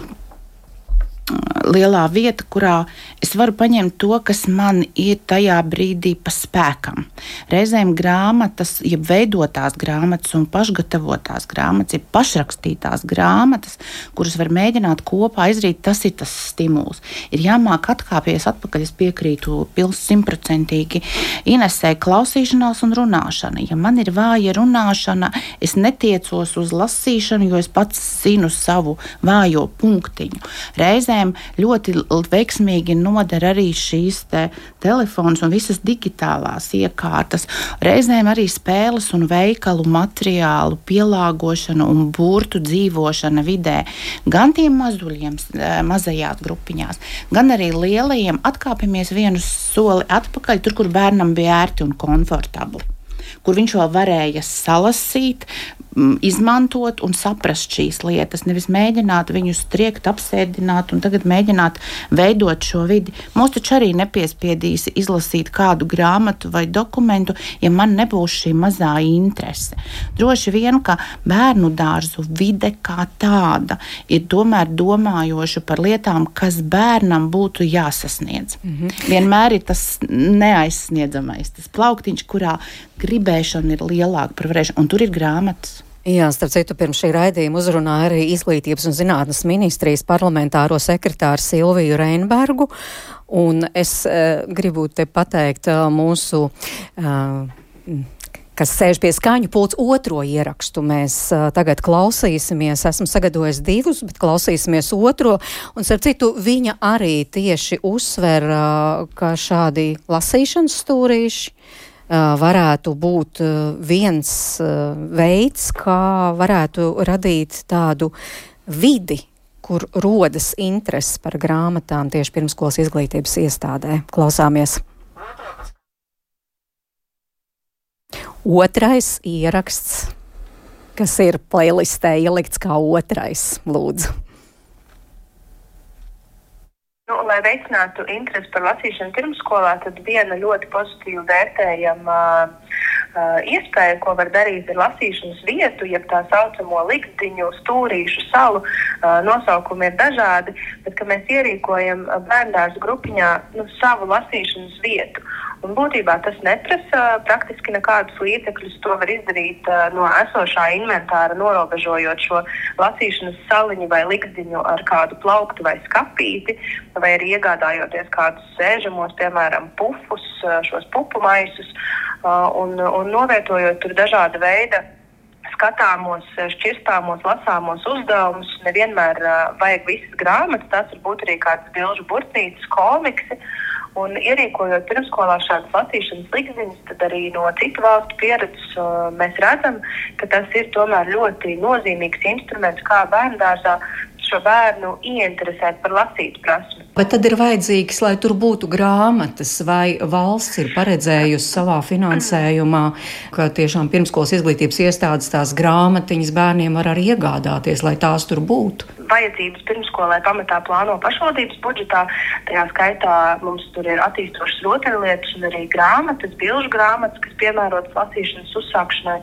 lielā vieta, kurā es varu paņemt to, kas man ir tajā brīdī pa spēkam. Reizēm grāmatas, ja veidotās grāmatas un pašgatavotās grāmatas, ir pašrakstītās grāmatas, kuras var mēģināt kopā izrīt, tas ir tas stimuls. Ir jāmāk atkāpties atpakaļ, es piekrītu simtprocentīgi Inesē klausīšanās un runāšana. Ja man ir vāja runāšana, es netiecos uz lasīšanu, jo es pats zinu savu vājo punktiņu. Reizēm ģimenēm ļoti veiksmīgi noder arī šīs te telefons un visas digitālās iekārtas. Reizēm arī spēles un veikalu materiālu pielāgošana un burtu dzīvošana vidē. Gan tiem mazuļiem, eh, mazajās grupiņās, gan arī lielajiem atkāpjamies vienu soli atpakaļ, tur, kur bērnam bija ērti un komfortabli kur viņš vēl varēja salasīt, izmantot un saprast šīs lietas. Nevis mēģināt viņus triekt, apsēdināt un tagad mēģināt veidot šo vidi. Mums taču arī nepiespiedīs izlasīt kādu grāmatu vai dokumentu, ja man nebūs šī mazā interese. Droši vien, ka bērnu dārzu vide kā tāda ir tomēr domājoša par lietām, kas bērnam būtu jāsasniedz. Mm -hmm. Vienmēr ir tas neaizsniedzamais, tas plauktiņš, kurā gribēšana ir lielāka par varēšanu, un tur ir grāmatas. Jā, starp citu, pirms šī raidījuma uzrunāja arī Izglītības un zinātnes ministrijas parlamentāro sekretāru Silviju Reinbergu, un es uh, gribu te pateikt uh, mūsu. Uh, kas sēž pie skaņu pults otro ierakstu. Mēs uh, tagad klausīsimies, esmu sagatavojis divus, bet klausīsimies otro. Un, starp citu, viņa arī tieši uzsver, uh, ka šādi lasīšanas stūrīši varētu būt viens veids, kā varētu radīt tādu vidi, kur rodas interesi par grāmatām tieši pirmskolas izglītības iestādē. Klausāmies! Otrais ieraksts, kas ir playlistē ielikts kā otrais, lūdzu. Nu, lai veicinātu interesi par lasīšanu pirmsskolā, tad viena ļoti pozitīvi vērtējama uh, iespēja, ko var darīt, ir lasīšanas vietu, jeb tā saucamo likteņu, stūrīšu salu. Uh, nosaukumi ir dažādi, bet mēs ierīkojam bērnu grupiņā nu, savu lasīšanas vietu. Un būtībā tas neprasa praktiski nekādus līdzekļus. To var izdarīt uh, no esošā inventāra, norobežojot šo lasīšanas saliņu vai likdiņu ar kādu plauktu vai skapīti, vai arī iegādājoties kādus sēžamos, piemēram, pufus, šos pupu maisus, uh, un, un novietojot tur dažāda veida skatāmos, šķirstāmos, lasāmos uzdevumus. Nevienmēr uh, vajag visas grāmatas, tas var būt arī kāds bilžu burtnīcas, komiksi. Un ierīkojot pirmskolā šādas lasīšanas likteņus, tad arī no citu valstu pieredzes uh, mēs redzam, ka tas ir tomēr ļoti nozīmīgs instruments, kā bērnu dārzā šo bērnu ieinteresēt par lasīt prasmi. Bet tad ir vajadzīgs, lai tur būtu grāmatas, vai valsts ir paredzējusi savā finansējumā, ka tiešām pirmskolas izglītības iestādes tās grāmatiņas bērniem var arī iegādāties, lai tās tur būtu. Vajadzības pirmskolē pamatā plāno pašvaldības budžetā. Tajā skaitā mums tur ir attīstošas rotaļlietas un arī grāmatas, bilžu grāmatas, kas piemērotas lasīšanas uzsākšanai.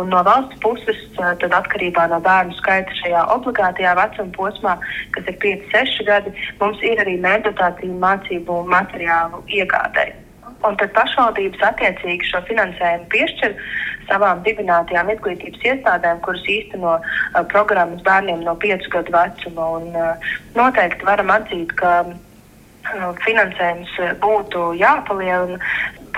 Un no valsts puses, tad atkarībā no bērnu skaita šajā obligātajā vecuma posmā, kas ir 5, 6 gadi, mums ir arī mērķotāciju mācību materiālu iegādai. Un tad pašvaldības attiecīgi šo finansējumu piešķir savām dibinātajām izglītības iestādēm, kuras īsteno uh, programmas bērniem no 5 gadu vecuma. Un, uh, noteikti varam atzīt, ka uh, finansējums būtu jāpalielina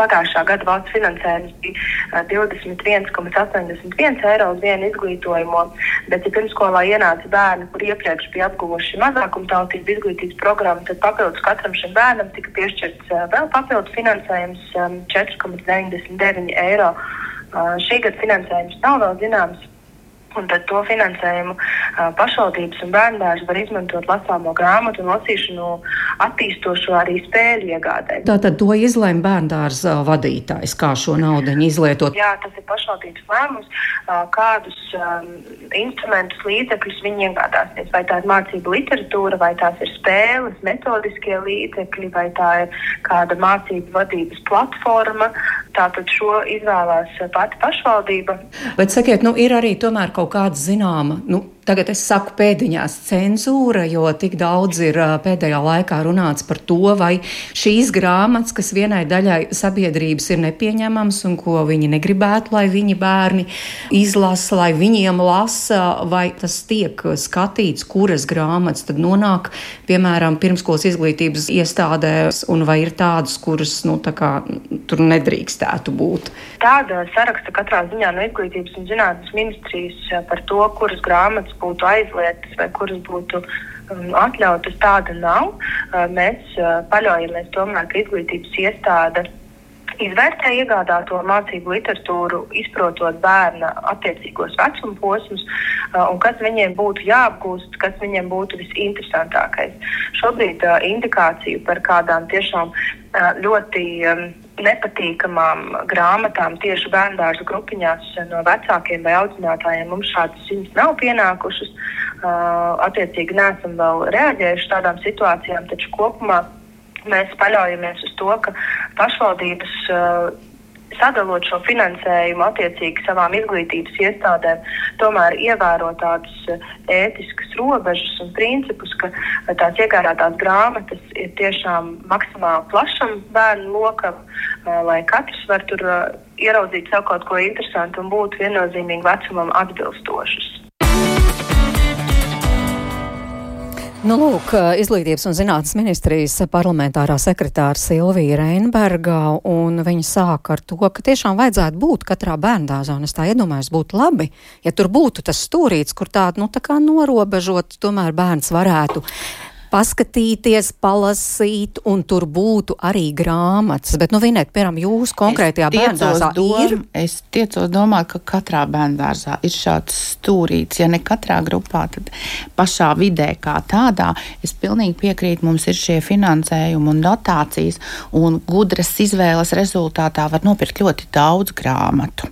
pagājušā gada valsts finansējums bija 21,81 eiro uz vienu izglītojumu, bet, ja pirmskolā ienāca bērni, kur iepriekš bija apguvuši mazākumtautību izglītības programmu, tad papildus katram šim bērnam tika piešķirts vēl papildus finansējums 4,99 eiro. Šī gada finansējums nav vēl zināms, Un tad to finansējumu pašvaldības un bērnbērns var izmantot lasāmo grāmatu un lasīšanu attīstošo arī spēļu iegādē. Tātad to izlēma bērndārza vadītājs, kā šo naudu izlietot. Jā, tas ir pašvaldības lēmums, kādus um, instrumentus, līdzekļus viņi iegādāsies. Vai tā ir mācību literatūra, vai tās ir spēles, metodiskie līdzekļi, vai tā ir kāda mācību vadības platforma. Tātad šo izvēlās pati pašvaldība. Bet sakiet, nu ir arī tomēr kaut kāda zināma, nu, tagad es saku pēdiņās cenzūra, jo tik daudz ir pēdējā laikā runāts par to, vai šīs grāmatas, kas vienai daļai sabiedrības ir nepieņemamas un ko viņi negribētu, lai viņi bērni izlasa, lai viņiem lasa, vai tas tiek skatīts, kuras grāmatas tad nonāk, piemēram, pirmskolas izglītības iestādēs, un vai ir tādas, kuras, nu, tā kā tur nedrīkstētu būt. Tāda saraksta katrā ziņā no izglītības un zinātnes ministrijas par to, kuras grāmatas būtu aizliegtas vai kuras būtu um, atļautas, tāda nav. Uh, mēs uh, paļaujamies tomēr, ka izglītības iestāde izvērtē iegādāto mācību literatūru, izprotot bērna attiecīgos vecuma posmus, uh, un kas viņiem būtu jāapgūst, kas viņiem būtu visinteresantākais. Šobrīd indikāciju par kādām tiešām ļoti um, nepatīkamām grāmatām tieši bērnu grupiņās no vecākiem vai audzinātājiem mums šādas ziņas nav pienākušas. Uh, attiecīgi, neesam vēl reaģējuši tādām situācijām, taču kopumā mēs paļaujamies uz to, ka pašvaldības uh, sadalot šo finansējumu attiecīgi savām izglītības iestādēm, tomēr ievēro tādas ētiskas robežas un principus, ka tās iegādātās grāmatas ir tiešām maksimāli plašam bērnu lokam, lai katrs var tur ieraudzīt sev kaut ko interesantu un būt viennozīmīgi vecumam atbilstošs. Nu, lūk, Izglītības un zinātnes ministrijas parlamentārā sekretāra Silvija Reinberga, un viņa sāka ar to, ka tiešām vajadzētu būt katrā bērndāzā, un es tā iedomājos, būtu labi, ja tur būtu tas stūrīts, kur tādu, nu, tā kā norobežot, tomēr bērns varētu paskatīties, palasīt, un tur būtu arī grāmatas. Bet, nu, Vinēt, piemēram, jūs konkrētajā bērndārzā dom, ir? Es tiecos domāt, ka katrā bērndārzā ir šāds stūrīts. Ja ne katrā grupā, tad pašā vidē kā tādā. Es pilnīgi piekrītu, mums ir šie finansējumi un dotācijas, un gudras izvēles rezultātā var nopirkt ļoti daudz grāmatu.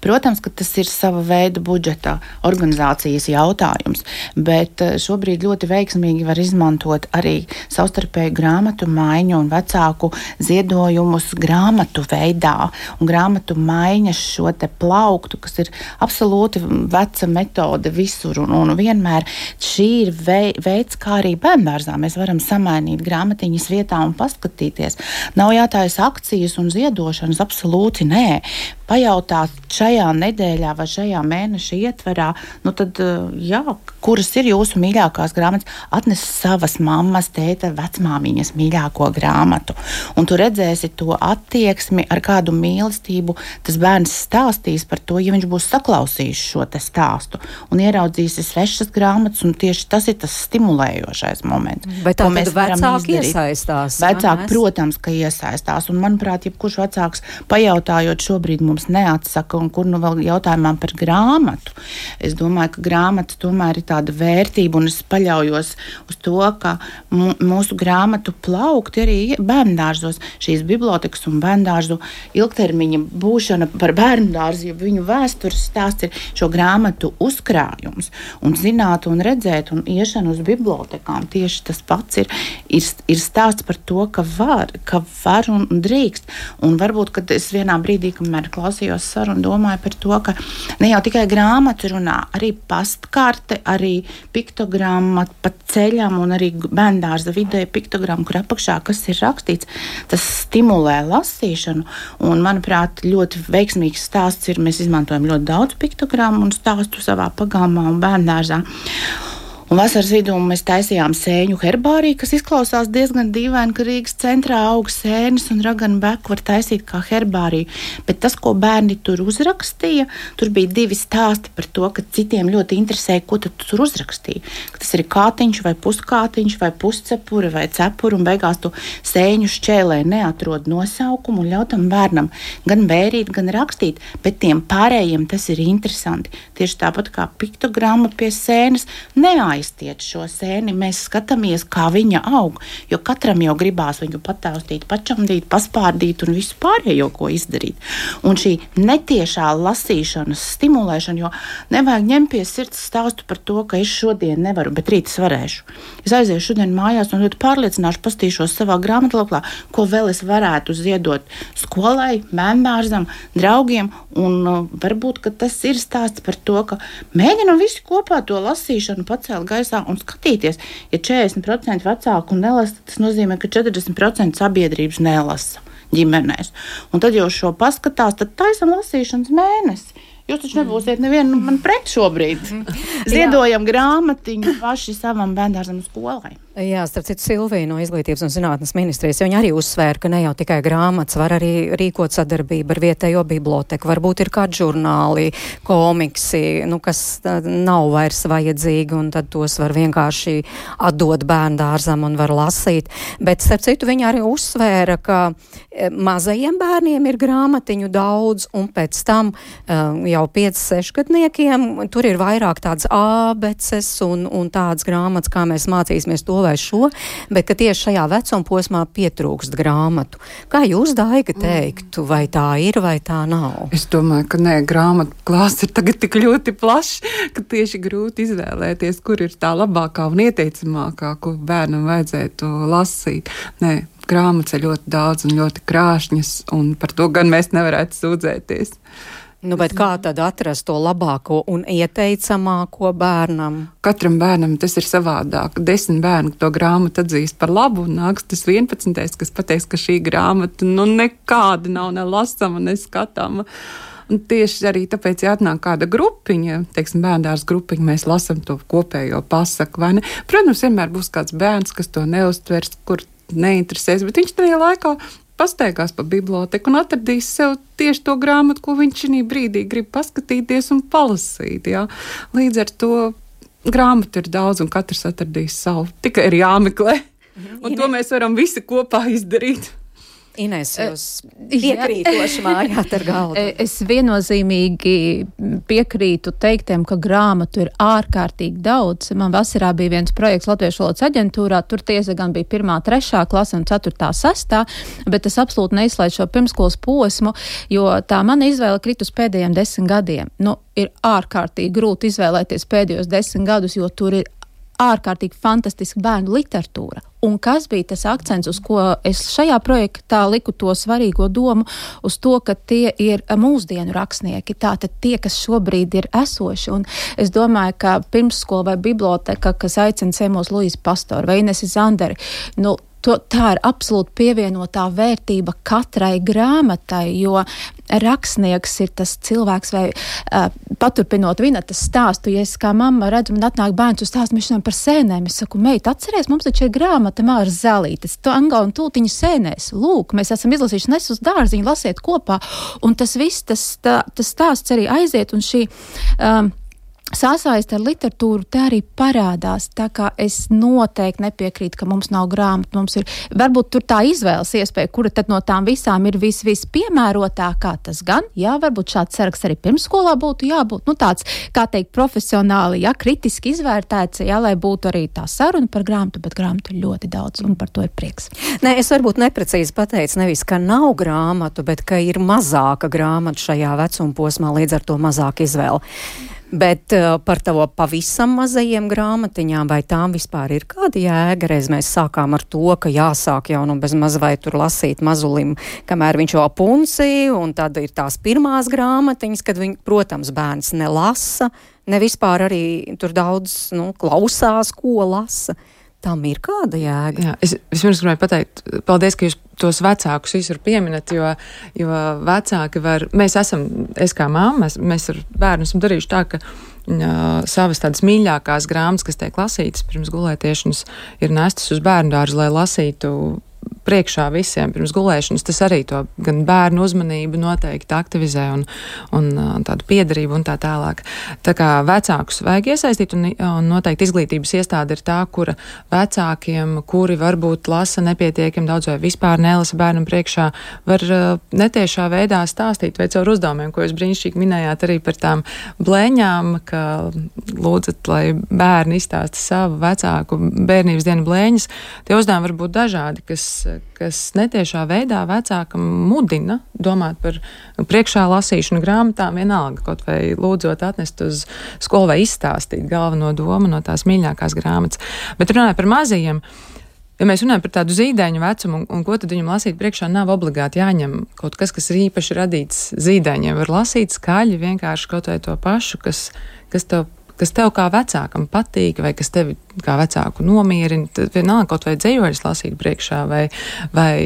Protams, ka tas ir sava veida budžeta organizācijas jautājums, bet eh, šobrīd ļoti veiksmīgi var izmantot arī savstarpēju grāmatu maiņu un vecāku ziedojumus grāmatu veidā. Un grāmatu maiņas šo te plauktu, kas ir absolūti veca metode visur un, un vienmēr šī ir veids, kā arī bērngārzā mēs varam samainīt grāmatiņas vietā un paskatīties. Nav jātājas akcijas un ziedošanas, absolūti nē pajautāt šajā nedēļā vai šajā mēneša ietverā, nu tad, jā, kuras ir jūsu mīļākās grāmatas, atnes savas tēvas, mammas, tēta, vecmāmiņas mīļāko grāmatu. Un tu redzēsi to attieksmi, ar kādu mīlestību tas bērns stāstīs par to, ja viņš būs saklausījis šo stāstu un ieraudzījis svešas grāmatas, un tieši tas ir tas stimulējošais moments. Bet tā mēs vecāki iesaistās. Vecāki, protams, ka iesaistās, un manuprāt, jebkurš vecāks pajautājot šobrīd mums neatsaka, un kur nu vēl jautājumā par grāmatu. Es domāju, ka grāmata tomēr ir tāda vērtība, un es paļaujos uz to, ka mūsu grāmatu plaukti arī bērndārzos, šīs bibliotekas un bērndārzu ilgtermiņa būšana par bērndārzu, ja viņu vēstures stāsts ir šo grāmatu uzkrājums, un zināt un redzēt, un iešana uz bibliotekām tieši tas pats ir, ir, ir stāsts par to, ka var, ka var un drīkst. Un varbūt, kad es vienā brīdī, kamēr klausījos sarunu, domāju par to, ka ne jau tikai grāmatu runā, arī pastkarte, arī piktogramma pa ceļam un arī bērndārza vidē piktogramma, kur apakšā kas ir rakstīts, tas stimulē lasīšanu. Un, manuprāt, ļoti veiksmīgs stāsts ir, mēs izmantojam ļoti daudz piktogrammu un stāstu savā pagalmā un bērndārzā. Un vasaras vidū mēs taisījām sēņu herbāriju, kas izklausās diezgan dīvaini, ka Rīgas centrā aug sēnes un raganu beku var taisīt kā herbāriju. Bet tas, ko bērni tur uzrakstīja, tur bija divi stāsti par to, ka citiem ļoti interesēja, ko tu tur uzrakstīji. Ka tas ir kātiņš vai puskātiņš vai puscepura vai cepura, un beigās tu sēņu šķēlē neatrod nosaukumu un ļauj tam bērnam gan vērīt, gan rakstīt, bet tiem pārējiem tas ir interesanti. Tieši tāpat kā piktogramma pie sēnes neaiz aiztiet šo sēni, mēs skatāmies, kā viņa aug. Jo katram jau gribās viņu pataustīt, pačamdīt, paspārdīt un visu pārējo, ko izdarīt. Un šī netiešā lasīšanas stimulēšana, jo nevajag ņemt pie sirds stāstu par to, ka es šodien nevaru, bet rīt es varēšu. Es aiziešu šodien mājās un ļoti pārliecināšu, pastīšos savā grāmatlapā, ko vēl es varētu ziedot skolai, bērnām, draugiem. Un uh, varbūt tas ir stāsts par to, ka mēģinam visi kopā to lasīšanu pacelt gaisā un skatīties. Ja 40% vecāku nelasa, tas nozīmē, ka 40% sabiedrības nelasa ģimenēs. Un tad jau šo paskatās, tad taisam lasīšanas mēnesi. Jūs taču nebūsiet nevienu man pret šobrīd. Ziedojam grāmatiņu paši savam bērnam skolai. Jā, starp citu, Silvija no Izglītības un zinātnes ministrijas, viņa arī uzsvēra, ka ne jau tikai grāmatas, var arī rīkot sadarbību ar vietējo biblioteku, varbūt ir kādi žurnāli, komiksi, nu, kas nav vairs vajadzīgi, un tad tos var vienkārši atdot bērndārzam un var lasīt. Bet, starp citu, viņa arī uzsvēra, ka mazajiem bērniem ir grāmatiņu daudz, un pēc tam jau 5-6 gadniekiem tur ir vairāk tādas ābeces un, un tādas grāmatas, kā mēs mācīsimies to vai šo, bet ka tieši šajā vecuma posmā pietrūkst grāmatu. Kā jūs, Daiga, teiktu, vai tā ir vai tā nav? Es domāju, ka nē, grāmatu klāsts ir tagad tik ļoti plašs, ka tieši grūti izvēlēties, kur ir tā labākā un ieteicamākā, ko bērnam vajadzētu lasīt. Nē, grāmatas ir ļoti daudz un ļoti krāšņas, un par to gan mēs nevarētu sūdzēties. Nu, kā tad atrast to labāko un ieteicamāko bērnam? Katram bērnam tas ir savādāk. Desmit bērni to grāmatu atzīst par labu, un nāks tas vienpadsmitais, kas pateiks, ka šī grāmata nu, nekāda nav ne lasama, ne skatāma. Un tieši arī tāpēc, ja atnāk kāda grupiņa, teiksim, bērndārs grupiņa, mēs lasām to kopējo pasaku? Protams, vienmēr būs kāds bērns, kas to neustvers, kur neinteresēs, bet viņš tajā laikā pastaigās pa biblioteku un atradīs sev tieši to grāmatu, ko viņš šī brīdī grib paskatīties un palasīt. Jā. Līdz ar to grāmatu ir daudz, un katrs atradīs savu. Tikai ir jāmeklē. Mhm. Un to mēs varam visi kopā izdarīt. Ines, eh, jūs piekrītoši mājāt ar galvu. Eh, es viennozīmīgi piekrītu teiktiem, ka grāmatu ir ārkārtīgi daudz. Man vasarā bija viens projekts Latviešu valodas aģentūrā, tur tiesa gan bija pirmā, trešā klasa un ceturtā, sestā, bet es absolūti neizslēdzu šo pirmskolas posmu, jo tā mana izvēle krit uz pēdējiem desmit gadiem. Nu, ir ārkārtīgi grūti izvēlēties pēdējos desmit gadus, jo tur ir ārkārtīgi fantastiska bērnu literatūra. Un kas bija tas akcents, uz ko es šajā projektā liku to svarīgo domu, uz to, ka tie ir mūsdienu rakstnieki, tātad tie, kas šobrīd ir esoši. Un es domāju, ka pirmsskola vai biblioteka, kas aicina ciemos Luīsu Pastoru vai Inesi Zanderi, nu, To, tā ir absolūti pievienotā vērtība katrai grāmatai, jo rakstnieks ir tas cilvēks, vai uh, paturpinot Vinatas stāstu, ja es kā mamma redzu, man atnāk bērns uz stāstu, runājam par sēnēm. Es saku, meita, atceries, mums taču ir grāmata Māras Zālītes, Tanga un Tūtiņa sēnēs. Lūk, mēs esam izlasījuši nes uz dārziņu, lasiet kopā. Un tas viss, tas, tā, tas stāsts arī aiziet un šī. Um, Sāsaist ar literatūru te arī parādās. Tā kā es noteikti nepiekrītu, ka mums nav grāmatu. Mums ir varbūt tur tā izvēles iespēja, kura tad no tām visām ir vis, vispiemērotākā. Tas gan, jā, varbūt šāds saraksts arī pirmsskolā būtu jābūt. Nu, tāds, kā teikt, profesionāli, jā, kritiski izvērtēts, jā, lai būtu arī tā saruna par grāmatu, bet grāmatu ir ļoti daudz, un par to ir prieks. Nē, es varbūt neprecīzi pateicu, nevis, ka nav grāmatu, bet ka ir mazāka grāmata šajā vecuma posmā, līdz ar to mazāk izvēle. Bet uh, par tavo pavisam mazajiem grāmatiņām, vai tām vispār ir kāda jēga? Reiz mēs sākām ar to, ka jāsāk jau nu bez maz vai tur lasīt mazulim, kamēr viņš jau punci, un tad ir tās pirmās grāmatiņas, kad viņi, protams, bērns nelasa, ne vispār arī tur daudz nu, klausās, ko lasa. Tam ir kāda jēga. Jā, es vispirms gribēju pateikt, paldies, ka jūs tos vecākus visur pieminat, jo, jo vecāki var, mēs esam, es kā māma, mēs, mēs ar bērnu esam darījuši tā, ka savas tādas mīļākās grāmatas, kas tiek lasītas pirms gulētiešanas, ir nestas uz bērnu dārzu, lai lasītu priekšā visiem pirms gulēšanas, tas arī to gan bērnu uzmanību noteikti aktivizē un, un tādu piedarību un tā tālāk. Tā kā vecākus vajag iesaistīt un, un noteikti izglītības iestāde ir tā, kura vecākiem, kuri varbūt lasa nepietiekami daudz vai vispār nelasa bērnam priekšā, var netiešā veidā stāstīt vai caur uzdevumiem, ko jūs brīnišķīgi minējāt arī par tām blēņām, ka lūdzat, lai bērni izstāsta savu vecāku bērnības dienu blēņas. Tie uzdevumi var būt dažādi, kas kas netiešā veidā vecākam mudina domāt par priekšā lasīšanu grāmatām, vienalga kaut vai lūdzot atnest uz skolu vai izstāstīt galveno domu no tās mīļākās grāmatas. Bet runājot par mazajiem. Ja mēs runājam par tādu zīdaiņu vecumu, un, un ko tad viņam lasīt priekšā, nav obligāti jāņem kaut kas, kas ir īpaši radīts zīdaiņiem. Var lasīt skaļi, vienkārši kaut vai to pašu, kas, kas tev kas tev kā vecākam patīk, vai kas tevi kā vecāku nomierina. Tad vienalga kaut vai dzējoļus lasīt priekšā, vai, vai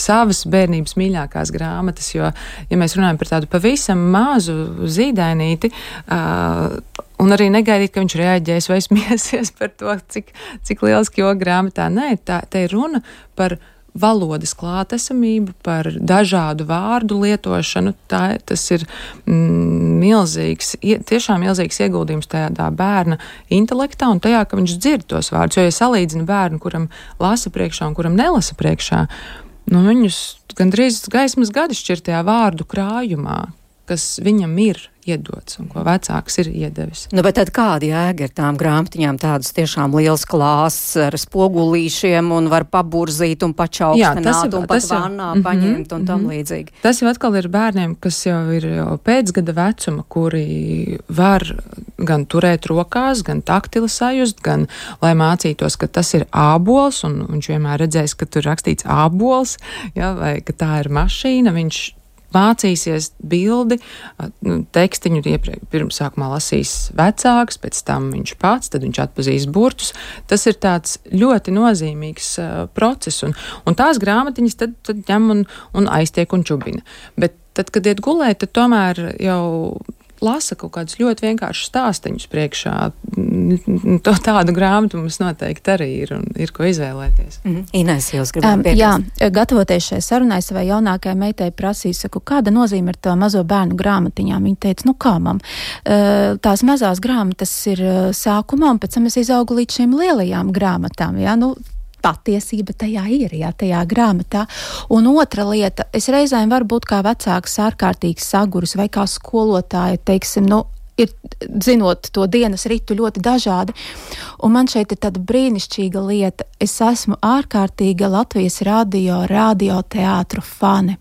savas bērnības mīļākās grāmatas. Jo, ja mēs runājam par tādu pavisam mazu zīdainīti, uh, Un arī negaidīt, ka viņš reaģēs vai smieties par to, cik, cik lieliski joga grāmatā. Nē, tā ir runa par valodas klātesamību, par dažādu vārdu lietošanu. Tā, tas ir mm, milzīgs, tiešām milzīgs ieguldījums tādā bērna intelektā un tajā, ka viņš dzird tos vārdus. Jo, ja salīdzina bērnu, kuram lasa priekšā un kuram nelasa priekšā, nu, viņus gandrīz gaismas gadi šķirtajā vārdu krājumā, kas viņam ir iedots un ko vecāks ir iedevis. Nu, bet kāda jēga ir tām grāmatiņām tādas tiešām liels klāsts ar spogulīšiem un var paburzīt un pačaukstināt un pat vannā jau, paņemt un tam mm -hmm. līdzīgi. Tas jau atkal ir bērniem, kas jau ir jau pēcgada vecuma, kuri var gan turēt rokās, gan taktili sajust, gan lai mācītos, ka tas ir ābols un viņš vienmēr redzēs, ka tur rakstīts ābols, ja, vai ka tā ir mašīna, viņš mācīsies bildi, nu, tekstiņu iepriekš, pirms sākumā lasīs vecāks, pēc tam viņš pats, tad viņš atpazīs burtus. Tas ir tāds ļoti nozīmīgs uh, process, un, un tās grāmatiņas tad, tad ņem un, un aiztiek un čubina. Bet tad, kad iet gulēt, tad tomēr jau lasa kaut kādus ļoti vienkāršus stāstīņus priekšā. To tādu grāmatu mums noteikti arī ir un ir ko izvēlēties. Mm -hmm. Inês, jūs gribētu um, Jā, gatavoties šai sarunai, savai jaunākajai meitai prasīju, saku, kāda nozīme ir tā mazo bērnu grāmatiņām. Viņa teica, nu kā mam, uh, tās mazās grāmatas ir uh, sākumā, un pēc tam es izaugu līdz šīm lielajām grāmatām. Ja? Nu, patiesība tajā ir, jā, tajā grāmatā. Un otra lieta, es reizēm varu būt kā vecāks ārkārtīgs saguris vai kā skolotāja, teiksim, nu, ir, zinot to dienas ritu, ļoti dažādi. Un man šeit ir tāda brīnišķīga lieta. Es esmu ārkārtīga Latvijas radio, radioteātru fani.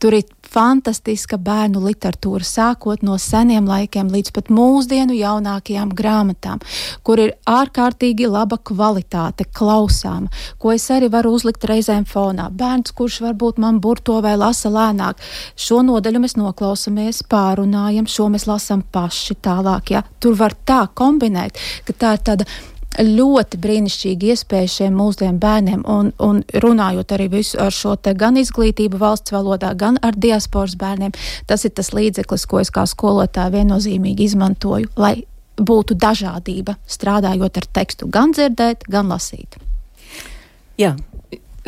Tur ir fantastiska bērnu literatūra, sākot no seniem laikiem līdz pat mūsdienu jaunākajām grāmatām, kur ir ārkārtīgi laba kvalitāte, klausāma, ko es arī varu uzlikt reizēm fonā. Bērns, kurš varbūt man burto vai lasa lēnāk, šo nodaļu mēs noklausāmies, pārunājam, šo mēs lasām paši tālāk. Ja? Tur var tā kombinēt, ka tā ir tāda ļoti brīnišķīga iespēja šiem mūsdienu bērniem, un, un runājot arī visu ar šo te gan izglītību valsts valodā, gan ar diasporas bērniem, tas ir tas līdzeklis, ko es kā skolotāja viennozīmīgi izmantoju, lai būtu dažādība strādājot ar tekstu, gan dzirdēt, gan lasīt. Jā,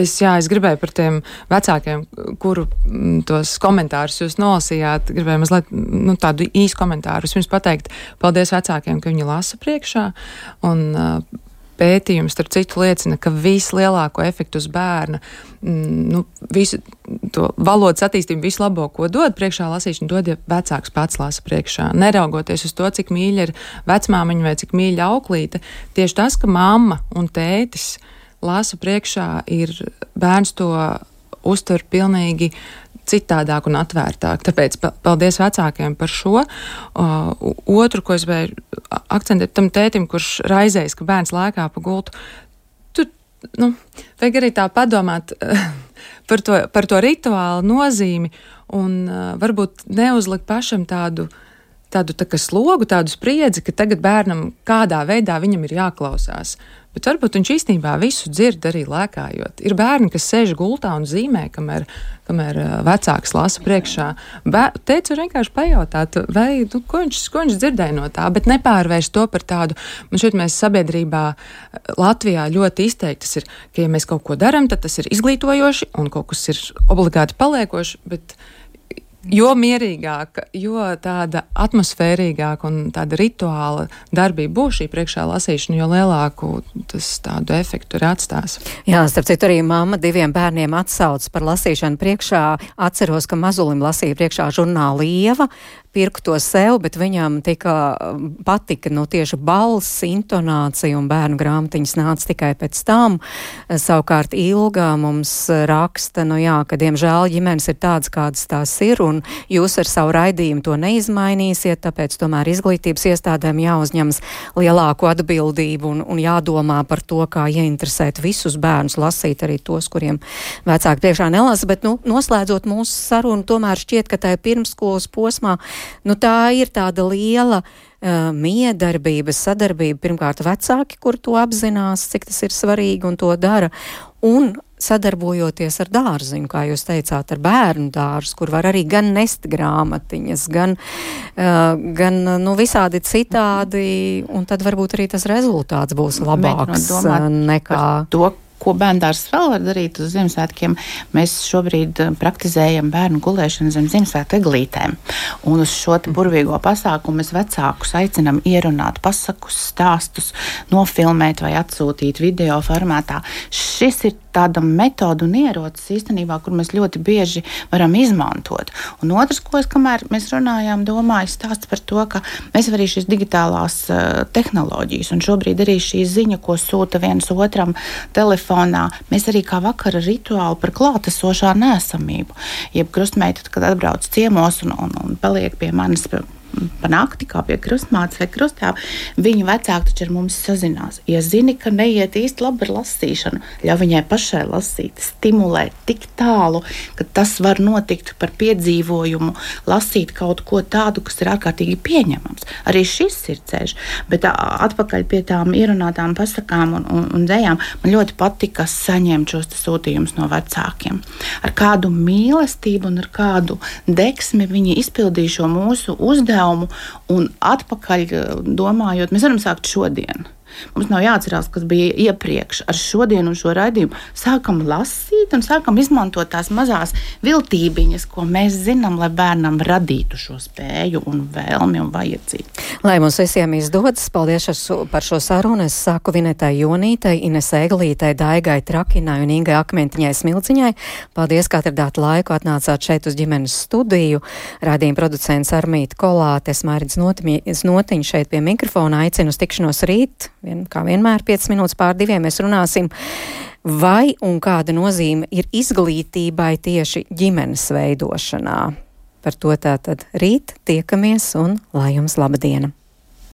Es, jā, es gribēju par tiem vecākiem, kuru m, mm, tos komentārus jūs nolasījāt. Gribēju mazliet nu, tādu īsu komentāru. Jums pateikt, paldies vecākiem, ka viņi lasa priekšā. Un, uh, pētījums, starp citu, liecina, ka vislielāko efektu uz bērna, mm, nu, visu to valodas attīstību, visu labo, ko dod priekšā lasīšana, dod, ja vecāks pats lasa priekšā. Neraugoties uz to, cik mīļa ir vecmāmiņa vai cik mīļa auklīte, tieši tas, ka mamma un tētis lasa priekšā, ir bērns to uztver pilnīgi citādāk un atvērtāk. Tāpēc paldies vecākiem par šo. Uh, otru, ko es vēju akcentēt tam tētim, kurš raizējas, ka bērns lēkā pa gultu. Tu, nu, vajag arī tā padomāt uh, par, to, par to rituālu nozīmi un uh, varbūt neuzlikt pašam tādu tādu tā slogu, tādu spriedzi, ka tagad bērnam kādā veidā viņam ir jāklausās. Bet varbūt viņš īstenībā visu dzird arī lēkājot. Ir bērni, kas sēž gultā un zīmē, kamēr, kamēr vecāks lasa priekšā. Teicu vienkārši pajautāt, vai, nu, ko, viņš, ko viņš dzirdēja no tā, bet nepārvērst to par tādu. Man šķiet, mēs sabiedrībā Latvijā ļoti izteikti ir, ka, ja mēs kaut ko darām, tad tas ir izglītojoši un kaut kas ir obligāti paliekoši. Bet, Jo mierīgāka, jo tāda atmosfērīgāka un tāda rituāla darbība būs šī priekšā lasīšana, jo lielāku tas tādu efektu ir atstās. Jā, starp citu arī mamma diviem bērniem atsauc par lasīšanu priekšā. Atceros, ka mazulim lasīja priekšā žurnālu Ieva, pirku to sev, bet viņam tika um, patika nu, tieši balss, intonācija un bērnu grāmatiņas nāca tikai pēc tam. Savukārt ilgā mums raksta, nu jā, ka diemžēl ģimenes ir tādas, kādas tās ir, un jūs ar savu raidījumu to neizmainīsiet, tāpēc tomēr izglītības iestādēm jāuzņemas lielāku atbildību un, un jādomā par to, kā ieinteresēt visus bērnus lasīt, arī tos, kuriem vecāki priekšā nelasa, bet, nu, noslēdzot mūsu sarunu, tomēr šķiet, ka tajā pirmskolas posmā Nu, tā ir tāda liela uh, miedarbības sadarbība. Pirmkārt, vecāki, kur to apzinās, cik tas ir svarīgi un to dara. Un sadarbojoties ar dārziņu, kā jūs teicāt, ar bērnu dārzu, kur var arī gan nest grāmatiņas, gan, uh, gan nu, visādi citādi, un tad varbūt arī tas rezultāts būs labāks uh, nekā. To, ko bērndārs vēl var darīt uz Ziemassvētkiem, mēs šobrīd eh, praktizējam bērnu gulēšanu zem Ziemassvētku eglītēm. Un uz šo burvīgo pasākumu mēs vecākus aicinām ierunāt pasakus, stāstus, nofilmēt vai atsūtīt video formātā. Šis ir tāda metode un ierocis īstenībā, kur mēs ļoti bieži varam izmantot. Un otrs, ko es, kamēr mēs runājām, domāju, stāsts par to, ka mēs arī šīs digitālās uh, tehnoloģijas un šobrīd arī šī ziņa, ko sūta viens otram telefonā, mēs arī kā vakara rituālu par klātesošā nesamību. Jeb krustmeita, kad atbrauc ciemos un, un, un paliek pie manis pa nakti, kā pie krustmātes vai krustēva, viņa vecāki taču ar mums sazinās. Ja zini, ka neiet īsti labi ar lasīšanu, ļauj viņai pašai lasīt, stimulē tik tālu, ka tas var notikt par piedzīvojumu, lasīt kaut ko tādu, kas ir ārkārtīgi pieņemams. Arī šis ir ceļš, bet atpakaļ pie tām ierunātām pasakām un, un, un dzējām, man ļoti patika saņemt šos sūtījumus no vecākiem. Ar kādu mīlestību un ar kādu deksmi viņi izpildīja šo mūsu uzdevumu uzdevumu un atpakaļ eh, domājot, mēs varam sākt šodien. Mums nav jāatcerās, kas bija iepriekš. Ar šodienu šo raidījumu sākam lasīt un sākam izmantot tās mazās viltībiņas, ko mēs zinām, lai bērnam radītu šo spēju un vēlmi un vajadzību. Lai mums visiem izdodas, paldies par šo sarunu. Es saku Vinetai Jonītai, Ines Eglītai, Daigai Trakinai un Ingai Akmentiņai Smilciņai. Paldies, ka atradāt laiku, atnācāt šeit uz ģimenes studiju. Radījuma producents Armīta Kolāte, es Mārits Notiņš šeit pie mikrofona aicinu uz tikšanos rīt vien, kā vienmēr, 5 minūtes pār diviem mēs runāsim, vai un kāda nozīme ir izglītībai tieši ģimenes veidošanā. Par to tātad rīt tiekamies un lai jums laba diena!